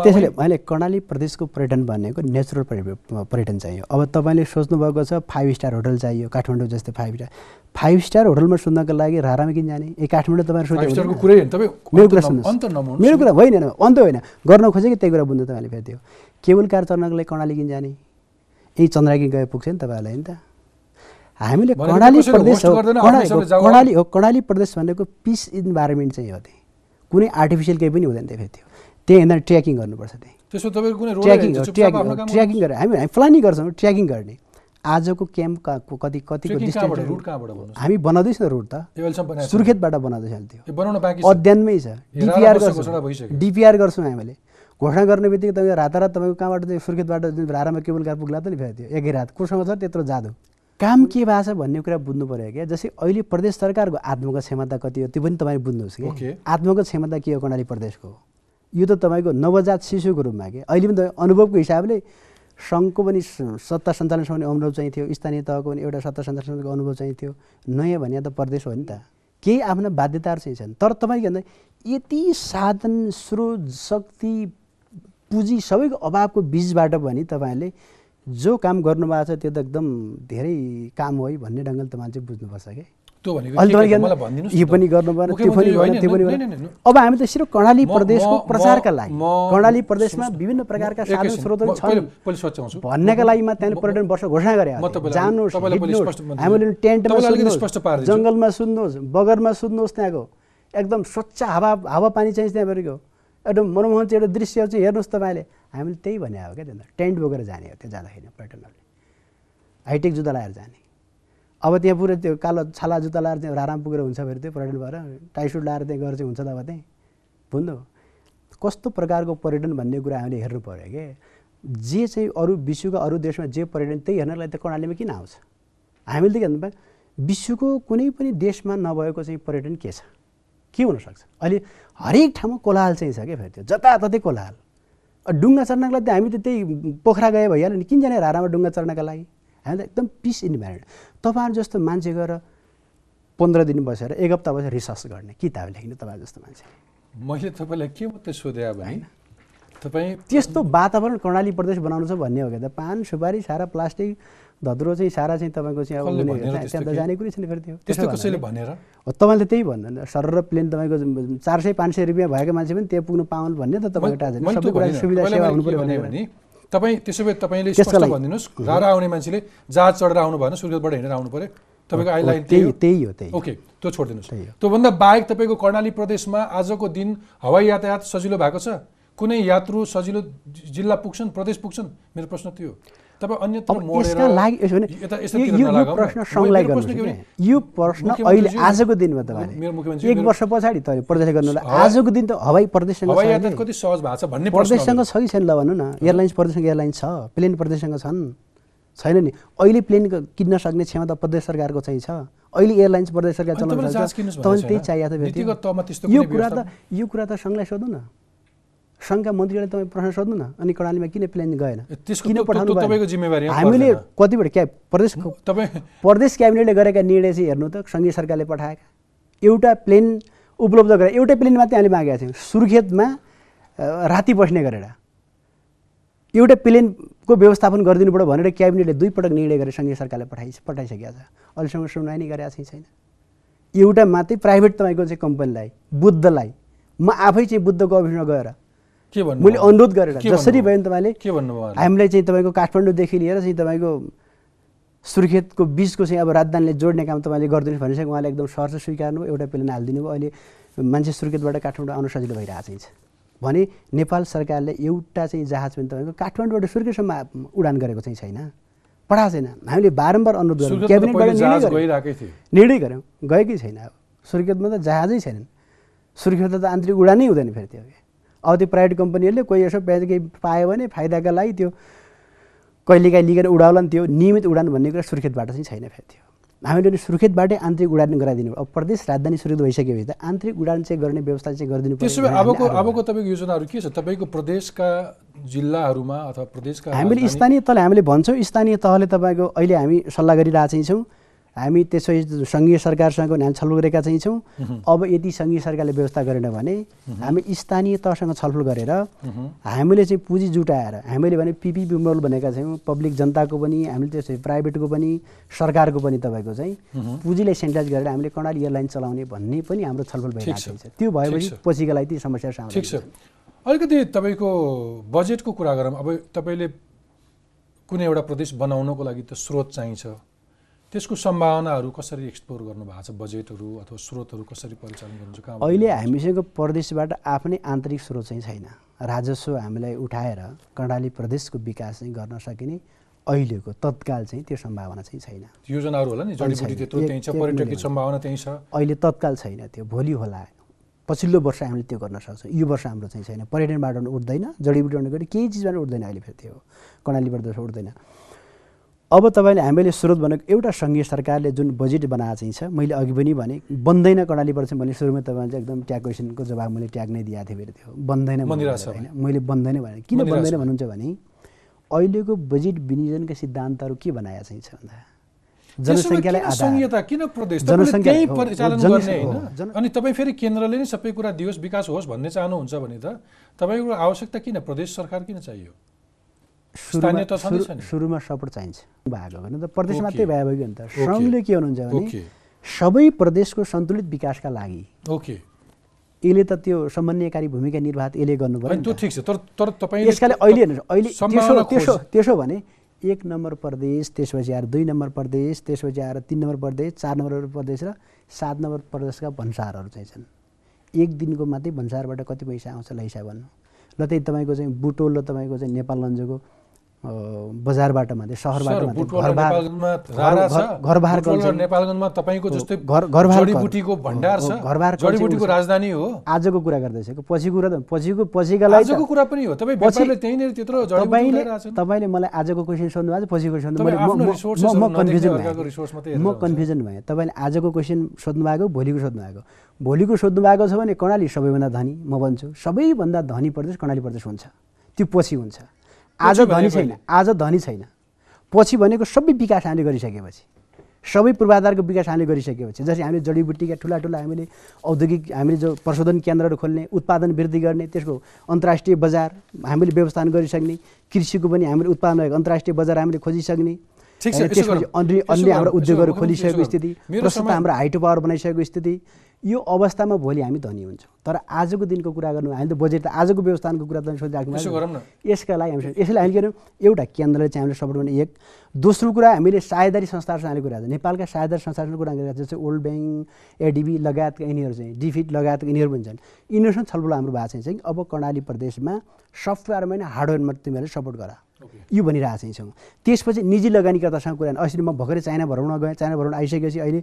[SPEAKER 2] त्यसैले? मैले कर्णाली प्रदेशको पर्यटन भनेको नेचुरल पर्य- पर्यटन चाहियो। अब तपाईँले सोच्नुभएको छ फाइभ स्टार होटल चाहियो काठमाडौँ जस्तै फाइभ स्टार फाइभ स्टार होटलमा सुन्नको लागि रारामा किन जाने। ए काठमाडौँ तपाईँहरू
[SPEAKER 1] तपाईँ
[SPEAKER 2] मेरो कुरा सुन्नुहोस्। मेरो
[SPEAKER 1] न।
[SPEAKER 2] कुरा होइन अन्त होइन। गर्न खोजेको त्यही कुरा बुझ्नु तपाईँले फेरि त्यो केबल कार चढ्नको लागि कर्णाली किन जाने। यही चन्द्राकी गए पुग्छ नि तपाईँहरूलाई होइन त। हामीले कर्णाली प्रदेश हो कर्णाली हो कर्णाली प्रदेश भनेको पिस इन्भाइरोमेन्ट चाहिँ हो त्यही कुनै आर्टिफिसियल केही पनि हुँदैन त्यो फेरि त्यो। त्यही हेर्दा ट्र्याकिङ गर्नुपर्छ त्यही।
[SPEAKER 1] त्यसो कुनै
[SPEAKER 2] ट्र्याकिङ
[SPEAKER 1] होइन,
[SPEAKER 2] ट्र्याकिङ ट्र्याकिङ गरेर। हामी हामी प्लानिङ गर्छौँ ट्र्याकिङ गर्ने। आजको क्याम्प कति कतिको
[SPEAKER 1] ट्रेकिङ
[SPEAKER 2] डिस्टेन्स हामी बनाउँदैछौँ रुट त। सुर्खेतबाट बनाउँदैछ अहिले त्यो। अध्ययनमै छ। डिपिआर गर्छौँ। डिपिआर गर्छौँ हामीले। घोषणा गर्ने बित्तिकै तपाईँको रातारात तपाईँको कहाँबाट सुर्खेतबाट जुन रारामा केबल कार पुग्ला त नि फेरि त्यो। एकै रात। कोसँग छ त्यत्रो जादु। काम के भएको छ भन्ने कुरा बुझ्नु पऱ्यो क्या। जस्तै अहिले प्रदेश सरकारको आत्मगत क्षमता कति हो त्यो पनि तपाईँ बुझ्नुहोस् कि। आत्मगत क्षमता के हो कर्णाली प्रदेशको? यो त तपाईँको नवजात शिशुको रूपमा के? अहिले पनि त अनुभवको हिसाबले सङ्घको पनि सत्ता सञ्चालन अनुभव चाहिँ थियो स्थानीय तहको पनि एउटा सत्ता सञ्चालन सम्बन्धीको अनुभव चाहिँ थियो। नयाँ भने त प्रदेश हो नि त। केही आफ्ना बाध्यताहरू चाहिँ छन्? तर तपाईँ के भन्दा यति साधन स्रोत शक्ति पुँजी सबैको अभावको बिचबाट पनि तपाईँहरूले जो काम गर्नुभएको छ त्यो त एकदम धेरै काम हो है भन्ने ढङ्गले त मान्छे बुझ्नुपर्छ कि यो। पनि गर्नु भएन त्यो पनि भएन त्यो पनि भएन। अब हामी त सिर्फ कर्णाली प्रदेशको प्रचारका लागि कर्णाली प्रदेशमा
[SPEAKER 1] सुन्नुहोस्।
[SPEAKER 2] विभिन्न प्रकारका साधन स्रोतहरू छन् भन्नका लागि मा त्यहाँनिर पर्यटन वर्ष घोषणा गरे जानुहोस्। हामीले टेन्टमा
[SPEAKER 1] पारिदिन्छु।
[SPEAKER 2] जङ्गलमा सुत्नुहोस् बगरमा सुत्नुहोस् त्यहाँको एकदम स्वच्छ हावा हावापानी चाहिँ त्यहाँभरिको एकदम मनमोहन चाहिँ एउटा दृश्य चाहिँ हेर्नुहोस् तपाईँले। हामीले त्यही भने हो क्या त्यहाँ टेन्ट बोकेर जाने हो त्यहाँ जाँदाखेरि पर्यटनहरूले। हाइटेक जुत्ता लगाएर जाने। अब त्यहाँ पुरै त्यो कालो छाला जुत्ता लगाएर चाहिँ राराम पुगेर हुन्छ फेरि त्यो पर्यटन भएर। टाई सुट लगाएर त्यहाँ गएर चाहिँ हुन्छ त अब त्यहाँ। बुझ्नु? कस्तो प्रकारको पर्यटन भन्ने कुरा हामीले हेर्नु पऱ्यो कि? जे चाहिँ अरू विश्वका अरू देशमा जे पर्यटन त्यही हेर्नलाई त कर्णालीमा किन आउँछ? हामीले त के भन्नु विश्वको कुनै पनि देशमा नभएको चाहिँ पर्यटन के छ? के हुनसक्छ? अहिले हरेक ठाउँमा कोलाहाल चाहिँ छ क्या फेरि त्यो? जताततै कोलाहाल। डुङ्गा चढ्नको लागि त हामी त त्यही पोखरा गए भइहाल्यो नि। किन जाने रारामा डुङ्गा चढ्नका लागि? हामी त एकदम पिस इन्भाइरोमेन्ट तपाईँहरू जस्तो मान्छे गएर पन्ध्र दिन बसेर एक हप्ता बसेर रिसर्च गर्ने किताब लेख्ने तपाईँ जस्तो मान्छे?
[SPEAKER 1] मैले तपाईँलाई के मात्रै सोधेँ भने तपाईँ
[SPEAKER 2] त्यस्तो वातावरण कर्णाली प्रदेश बनाउनु छ भन्ने हो कि त? पान सुपारी सारा प्लास्टिक धत्रो चाहिँ सारा चाहिँ तपाईँको चाहिँ अब हुने त्यहाँ त? जाने कुरै छैन फेरि त्यो। तपाईँले त्यही भन्दैन सर र प्लेन तपाईँको चार सय पाँच सय रुपियाँ भएको मान्छे पनि त्यहाँ पुग्नु पाउनु भन्ने त तपाईँको
[SPEAKER 1] मैले
[SPEAKER 2] सबै कुरा
[SPEAKER 1] भनिनँ।
[SPEAKER 2] सुविधा सेवा हुनु पऱ्यो
[SPEAKER 1] भने तपाईँ त्यसो भए तपाईँले स्पष्ट भनिदिनुहोस्। रारा आउने मान्छेले जहाज चढेर आउनु भएन सुर्खेतबाट हिँडेर आउनु पऱ्यो तपाईँको आइलाइन
[SPEAKER 2] त्यही त्यही हो। त्यही।
[SPEAKER 1] ओके त्यो छोडिदिनुहोस्। त्योभन्दा बाहेक तपाईँको कर्णाली प्रदेशमा आजको दिन हवाई यातायात सजिलो भएको छ? कुनै यात्रु सजिलो जिल्ला पुग्छन् प्रदेश पुग्छन्? मेरो प्रश्न त्यो हो।
[SPEAKER 2] यसका लागि यसो भने यो-। प्रश्न
[SPEAKER 1] भने,
[SPEAKER 2] कि यो प्रश्न अहिले आजको दिनमा तपाईँले एक वर्ष पछाडि त प्रदेश
[SPEAKER 1] हवाई-
[SPEAKER 2] आजको दिन त हवाई प्रदेशसँग।
[SPEAKER 1] कति सहज भएको छ भन्ने प्रश्न हो।
[SPEAKER 2] प्रदेशसँग। छ कि छैन ल भन्नु न। एयरलाइन्स प्रदेशसँग एयरलाइन्स छ। प्लेन प्रदेशसँग छन्। छैन नि। अहिले प्लेन किन्न सक्ने क्षमता प्रदेश सरकारको चाहिँ छ। अहिले एयरलाइन्स प्रदेश सरकार चलाउन सक्छ
[SPEAKER 1] भनेको
[SPEAKER 2] त्यही? चाहिएको यो कुरा त यो कुरा त सङ्घलाई सोध्नु न। सङ्घका मन्त्रीलाई तपाईँ प्रश्न सोध्नु न अनि कर्णालीमा किन प्लेन गएन? किन पठाउनु हामीले। कतिपल्ट क्या प्रदेश
[SPEAKER 1] तपाईँ
[SPEAKER 2] प्रदेश क्याबिनेटले गरेका निर्णय चाहिँ हेर्नु त सङ्घीय सरकारले पठाएका। एउटा प्लेन उपलब्ध गरेर एउटै प्लेन मात्रै हामीले मागेका थियौँ। सुर्खेतमा राति बस्ने गरेर। एउटा प्लेनको व्यवस्थापन गरिदिनु पऱ्यो भनेर क्याबिनेटले दुईपटक निर्णय गरेर सङ्घीय सरकारले पठाइ पठाइसकेका छ। अहिलेसम्म सुनवाई नै गरेका छैन। एउटा मात्रै प्राइभेट तपाईँको चाहिँ कम्पनीलाई बुद्धलाई म आफै चाहिँ बुद्धको अफिसमा गएर मैले अनुरोध गरेर जसरी? भयो नि तपाईँले
[SPEAKER 1] के भन्नुभयो?
[SPEAKER 2] हामीलाई चाहिँ तपाईँको काठमाडौँदेखि लिएर चाहिँ तपाईँको सुर्खेतको बिचको चाहिँ अब राजधानीले जोड्ने काम तपाईँले गरिदिनुहोस् भनेपछि उहाँले एकदम सहर स्वीकार्नु एउटा प्लेन हालिदिनु भयो। अहिले मान्छे सुर्खेतबाट काठमाडौँ आउनु सजिलो भइरहेको छ। भने नेपाल सरकारले एउटा चाहिँ जहाज पनि तपाईँको काठमाडौँबाट सुर्खेतसम्म उडान गरेको चाहिँ छैन। पठाएको छैन। हामीले बारम्बार अनुरोध गर्यौँ।
[SPEAKER 1] सुर्खेतमा
[SPEAKER 2] क्याबिनेटबाट निर्णय गऱ्यौँ गएकै छैन। अब सुर्खेतमा त जहाजै छैनन् सुर्खेत त आन्तरिक उडानै हुँदैन फेरि त्यो। अब त्यो प्राइभेट कम्पनीहरूले कोही यसो केही पायो भने फाइदाका लागि त्यो कहिलेकाहीँ लिएर उडाउला नि त्यो नियमित उडान भन्ने कुरा सुर्खेतबाट चाहिँ छैन फेरि त्यो। हामीले नि सुर्खेतबाटै आन्तरिक उडान गराइदिनु। अब प्रदेश राजधानी सुर्खेत भइसकेपछि त आन्तरिक उडान चाहिँ गर्ने व्यवस्था चाहिँ गरिदिनु
[SPEAKER 1] त्यसो भए अबको अबको तपाईँको योजनाहरू के छ? तपाईँको प्रदेशका जिल्लाहरूमा अथवा प्रदेशका
[SPEAKER 2] हामीले स्थानीय तहले हामीले भन्छौँ। स्थानीय तहले तपाईँको अहिले हामी सल्लाह गरिरहेको छौँ। हामी त्यसो सङ्घीय सरकारसँग पनि हामी छलफल गरेका चाहिँ छौँ। अब यदि सङ्घीय सरकारले व्यवस्था गरेन भने हामी स्थानीय तहसँग छलफल गरेर हामीले चाहिँ पुँजी जुटाएर हामीले भने पिपिपी मोडल भनेका छौँ पब्लिक जनताको पनि हामीले त्यसै प्राइभेटको पनि सरकारको पनि तपाईँको चाहिँ पुँजीलाई सेन्ट्राइज गरेर हामीले कर्णाली एयरलाइन चलाउने भन्ने पनि हाम्रो छलफल भइरहेको
[SPEAKER 1] छ।
[SPEAKER 2] त्यो भएपछि। पछिका लागि ती समस्याहरू सामना
[SPEAKER 1] ठिक छ। अलिकति तपाईँको बजेटको कुरा गरौँ। अब तपाईँले कुनै एउटा प्रदेश बनाउनको लागि त स्रोत चाहिन्छ। त्यसको सम्भावनाहरू कसरी एक्सप्लोर गर्नुभएको छ? बजेटहरू अथवा स्रोतहरू कसरी परिचालन गर्नुहुन्छ? कहाँ
[SPEAKER 2] अहिले हामीसँग प्रदेशबाट आफ्नै आन्तरिक स्रोत चाहिँ छैन। राजस्व हामीलाई उठाएर कर्णाली प्रदेशको विकास चाहिँ गर्न सकिने अहिलेको तत्काल चाहिँ त्यो सम्भावना चाहिँ छैन।
[SPEAKER 1] योजनाहरू होला नि? जडीबुटी पर्यटकीय। सम्भावना त्यहीँ छ।
[SPEAKER 2] अहिले तत्काल छैन त्यो भोलि होला। पछिल्लो वर्ष हामीले त्यो गर्न सक्छौँ। यो वर्ष हाम्रो चाहिँ छैन। पर्यटनबाट उठ्दैन जडीबुटीबाट गरी केही चिजबाट उठ्दैन अहिले फेरि त्यो। कर्णाली प्रदेश उठ्दैन। अब तपाईँले हामीले स्रोत भनेको एउटा सङ्घीय सरकारले जुन बजेट बनाएको चाहिँ छ मैले अघि पनि भने बन्दैन कर्णाली प्रदेश मैले सुरुमा तपाईँले चाहिँ एकदम ट्याग क्वेसनको जवाब मैले ट्याग नै दिएको थिएँ फेरि त्यो। बन्दैन। होइन मैले बन्दैन भने किन बन्दैन। भन्नुहुन्छ भने अहिलेको बजेट विनियोजनका सिद्धान्तहरू के बनाएको चाहिँ छ भन्दा?
[SPEAKER 1] अनि तपाईँ फेरि केन्द्रले नै सबै कुरा दियोस् विकास होस् भन्ने चाहनुहुन्छ भने त तपाईँको आवश्यकता किन? प्रदेश सरकार किन चाहियो?
[SPEAKER 2] सुरुमा सपोर्ट चाहिन्छ। भएको भने त प्रदेश
[SPEAKER 1] ओके।
[SPEAKER 2] मात्रै भए भयो नि त। सङ्घले के हुनुहुन्छ भने सबै प्रदेशको सन्तुलित विकासका लागि
[SPEAKER 1] ओके।
[SPEAKER 2] यसले त त्यो समन्वयकारी भूमिका निर्वाह यसले गर्नु
[SPEAKER 1] अनि
[SPEAKER 2] पर्यो
[SPEAKER 1] त्यो
[SPEAKER 2] नि त।
[SPEAKER 1] ठिक छ। तर तर तपाईँले
[SPEAKER 2] यसकाले अहिले हेर्नुहोस् अहिले त्यसो त्यसो त्यसो भने एक नम्बर प्रदेश त्यसपछि आएर दुई नम्बर प्रदेश त्यसपछि आएर तिन नम्बर प्रदेश चार नम्बर प्रदेश र सात नम्बर प्रदेशका भन्सारहरू चाहिँ छन्। एक दिनको मात्रै भन्सारबाट कति पैसा आउँछ ल हिसाब गर्नु ल त्यही तपाईँको चाहिँ बुटोल र तपाईँको चाहिँ नेपाल लन्जोको बजारबाट मात्रै सहरबाट।
[SPEAKER 1] राजधानी हो।
[SPEAKER 2] आजको कुरा गर्दैछ। पछि कुरा त पछिको पछिका लागि त-
[SPEAKER 1] आजको कुरा पनि हो। तपाईँ
[SPEAKER 2] पछि-
[SPEAKER 1] व्यापारले त्यहीँनिर त्यत्रो जडीबुटी
[SPEAKER 2] तपाईँले मलाई आजको क्वेसन सोध्नु भएको पछिको सोध्नु म-। कन्फ्युजन भएँ। तपाईँले आजको क्वेसन सोध्नु भएको भोलिको सोध्नु भएको भोलिको सोध्नु भएको छ भने कर्णाली सबैभन्दा धनी म भन्छु। सबैभन्दा धनी प्रदेश कर्णाली प्रदेश हुन्छ। त्यो पछि हुन्छ। आज धनी छैन? आज धनी छैन। पछि भनेको सबै विकास हामीले गरिसकेपछि। सबै पूर्वाधारको विकास हामीले गरिसकेपछि। जस्तै हामीले जडीबुटीका ठुला ठुला हामीले औद्योगिक हामीले जो प्रशोधन केन्द्रहरू खोल्ने उत्पादन वृद्धि गर्ने त्यसको अन्तर्राष्ट्रिय बजार हामीले व्यवस्थापन गरिसक्ने कृषिको पनि हामीले उत्पादन भएको अन्तर्राष्ट्रिय बजार हामीले खोजिसक्ने। त्यसपछि। अन्य अन्य हाम्रो उद्योगहरू खोलिसकेको स्थिति
[SPEAKER 1] समय-
[SPEAKER 2] हाम्रो हाइटो पावर बनाइसकेको स्थिति। यो अवस्थामा भोलि हामी धनी हुन्छौँ। तर आजको दिनको कुरा गर्नु हामीले त बजेट त आजको व्यवस्थापनको कुरा त सोचिराख्नु
[SPEAKER 1] न।
[SPEAKER 2] यसका लागि हामी यसैले हामीले के गर्यौँ? एउटा केन्द्रले चाहिँ हामीले सपोर्ट गर्ने एक। दोस्रो कुरा हामीले साझेदारी संस्थाहरूसँग हामीले कुरा नेपालका साझेदारी संस्थाहरूसँग कुरा गरिरहेको छ जस्तै ओल्ड ब्याङ्क एडिबी लगायतका यिनीहरू चाहिँ डिफिट लगायतका यिनीहरू पनि छन्। यिनीहरूसँग छलफल हाम्रो भएको चाहिँ चाहिँ। अब कर्णाली प्रदेशमा सफ्टवेयरमा होइन हार्डवेयरमा तिमीहरूले सपोर्ट गर। यो भनिरहेको चाहिँ छौँ। त्यसपछि निजी लगानीकर्तासँग कुरा अहिले म भर्खरै चाइना भ्रमण गएँ। चाइना भ्रमण आइसकेपछि अहिले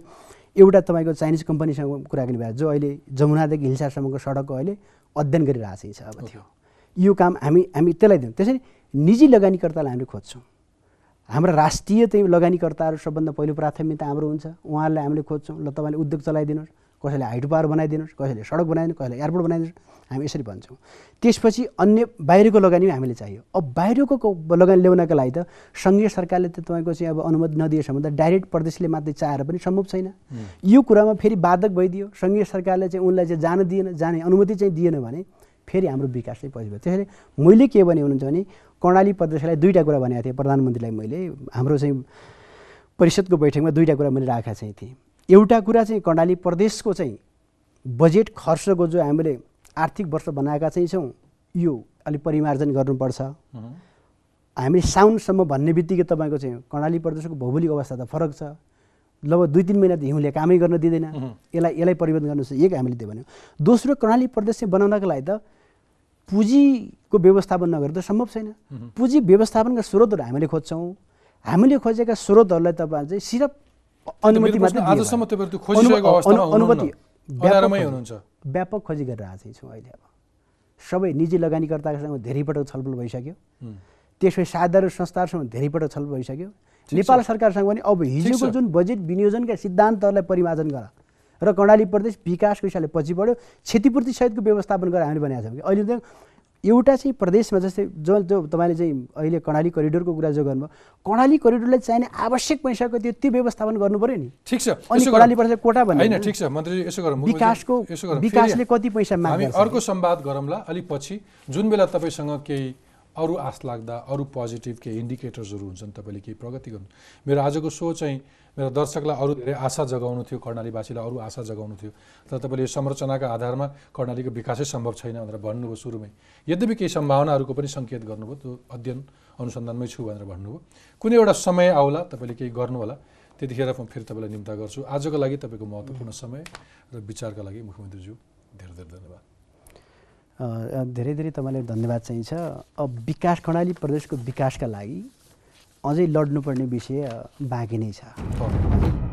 [SPEAKER 2] एउटा तपाईँको चाइनिज कम्पनीसँग कुराकानी भयो जो अहिले जमुनादेखि हिल्सासम्मको सडकको अहिले अध्ययन गरिरहेको छ अब त्यो। यो काम हामी हामी त्यसलाई दिउँ। त्यसरी निजी लगानीकर्तालाई हामीले खोज्छौँ। हाम्रा राष्ट्रिय चाहिँ लगानीकर्ताहरू सबभन्दा पहिलो प्राथमिकता हाम्रो हुन्छ। उहाँहरूलाई हामीले खोज्छौँ ल तपाईँले उद्योग चलाइदिनुहोस्। कसैले हाइड्रो पावर बनाइदिनुहोस् कसैले सडक बनाइदिनुहोस् कसैले एयरपोर्ट बनाइदिनुहोस् हामी यसरी भन्छौँ। त्यसपछि अन्य बाहिरको लगानी हामीले चाहियो। अब बाहिरको लगानी ल्याउनका लागि त सङ्घीय सरकारले त तपाईँको चाहिँ अब अनुमति नदिएसम्म त डाइरेक्ट प्रदेशले मात्रै चाहेर पनि सम्भव छैन। यो कुरामा फेरि बाधक भइदियो। सङ्घीय सरकारले चाहिँ उनलाई चाहिँ जान दिएन जाने अनुमति चाहिँ दिएन भने फेरि हाम्रो विकास चाहिँ पछि भयो। त्यसैले मैले के भने हुनुहुन्छ भने कर्णाली प्रदेशलाई दुईवटा कुरा भनेको थिएँ। प्रधानमन्त्रीलाई मैले हाम्रो चाहिँ परिषदको बैठकमा दुईवटा कुरा मैले राखेका चाहिँ थिएँ। एउटा कुरा चाहिँ कर्णाली प्रदेशको चाहिँ बजेट खर्चको जो हामीले आर्थिक वर्ष बनाएका चाहिँ छौँ यो अलिक परिमार्जन गर्नुपर्छ। हामीले साउनसम्म भन्ने बित्तिकै तपाईँको चाहिँ कर्णाली प्रदेशको भौगोलिक अवस्था त फरक छ। लगभग दुई तिन महिना त हिउँले कामै गर्न दिँदैन। यसलाई यसलाई परिवर्तन गर्नु एक हामीले त्यो भन्यो। दोस्रो कर्णाली प्रदेश चाहिँ बनाउनको लागि त पुँजीको व्यवस्थापन नगरेर त सम्भव छैन। पुँजी व्यवस्थापनका स्रोतहरू हामीले खोज्छौँ। हामीले खोजेका स्रोतहरूलाई तपाईँ चाहिँ सिर्फ अनुमति मात्रै
[SPEAKER 1] आजसम्म। तपाईँहरू अवस्थामा
[SPEAKER 2] अनुमति। व्यापक खोजी-
[SPEAKER 1] हुनुहुन्छ।
[SPEAKER 2] व्यापक खोजी गरेर आएको छौँ अहिले अब सबै निजी लगानीकर्तासँग धेरै पटक छलफल भइसक्यो त्यसपछि साधारण संस्थाहरूसँग धेरै पटक छलफल भइसक्यो नेपाल सरकारसँग पनि अब हिजोको। जुन बजेट विनियोजनका सिद्धान्तहरूलाई परिमार्जन गर र कर्णाली प्रदेश विकासको हिसाबले पछि बढ्यो क्षतिपूर्ति सहितको व्यवस्थापन गरेर हामीले बनाएका छौँ कि अहिले त एउटा चाहिँ प्रदेशमा जस्तै जो जो तपाईँले चाहिँ अहिले कर्णाली करिडोरको कुरा जो गर्नुभयो कर्णाली करिडोरलाई चाहिने आवश्यक पैसाको त्यो त्यो व्यवस्थापन गर्नु पऱ्यो नि
[SPEAKER 1] ठिक छ
[SPEAKER 2] अनि कर्णाली। प्रदेशले कोटा भन्ने।
[SPEAKER 1] ठिक छ मन्त्रीजी यसो गरौँ
[SPEAKER 2] विकासको
[SPEAKER 1] यसो गरौँ।
[SPEAKER 2] विकासले कति पैसा माग
[SPEAKER 1] हामी
[SPEAKER 2] गर्छ
[SPEAKER 1] अर्को संवाद गरौँला अलिक पछि जुन बेला तपाईँसँग केही अरू आश लाग्दा अरू पोजिटिभ केही इन्डिकेटर्सहरू हुन्छन् तपाईँले केही प्रगति गर्नु मेरो आजको सो चाहिँ मेरो दर्शकलाई अरू धेरै आशा जगाउनु थियो कर्णालीवासीलाई अरू आशा जगाउनु थियो। तर तपाईँले यो संरचनाका आधारमा कर्णालीको विकासै सम्भव छैन भनेर भन्नुभयो सुरुमै। यद्यपि केही सम्भावनाहरूको पनि सङ्केत गर्नुभयो त्यो अध्ययन अनुसन्धानमै छु भनेर भन्नुभयो। कुनै एउटा समय आउला तपाईँले केही गर्नु होला त्यतिखेर म फेरि तपाईँलाई निम्ता गर्छु। आजको लागि तपाईँको महत्त्वपूर्ण समय र विचारका लागि मुख्यमन्त्रीज्यू धेरै धेरै धन्यवाद।
[SPEAKER 2] धेरै धेरै तपाईँलाई धन्यवाद चाहिन्छ। अब विकास कर्णाली प्रदेशको विकासका लागि अझै लड्नुपर्ने विषय बाँकी नै छ।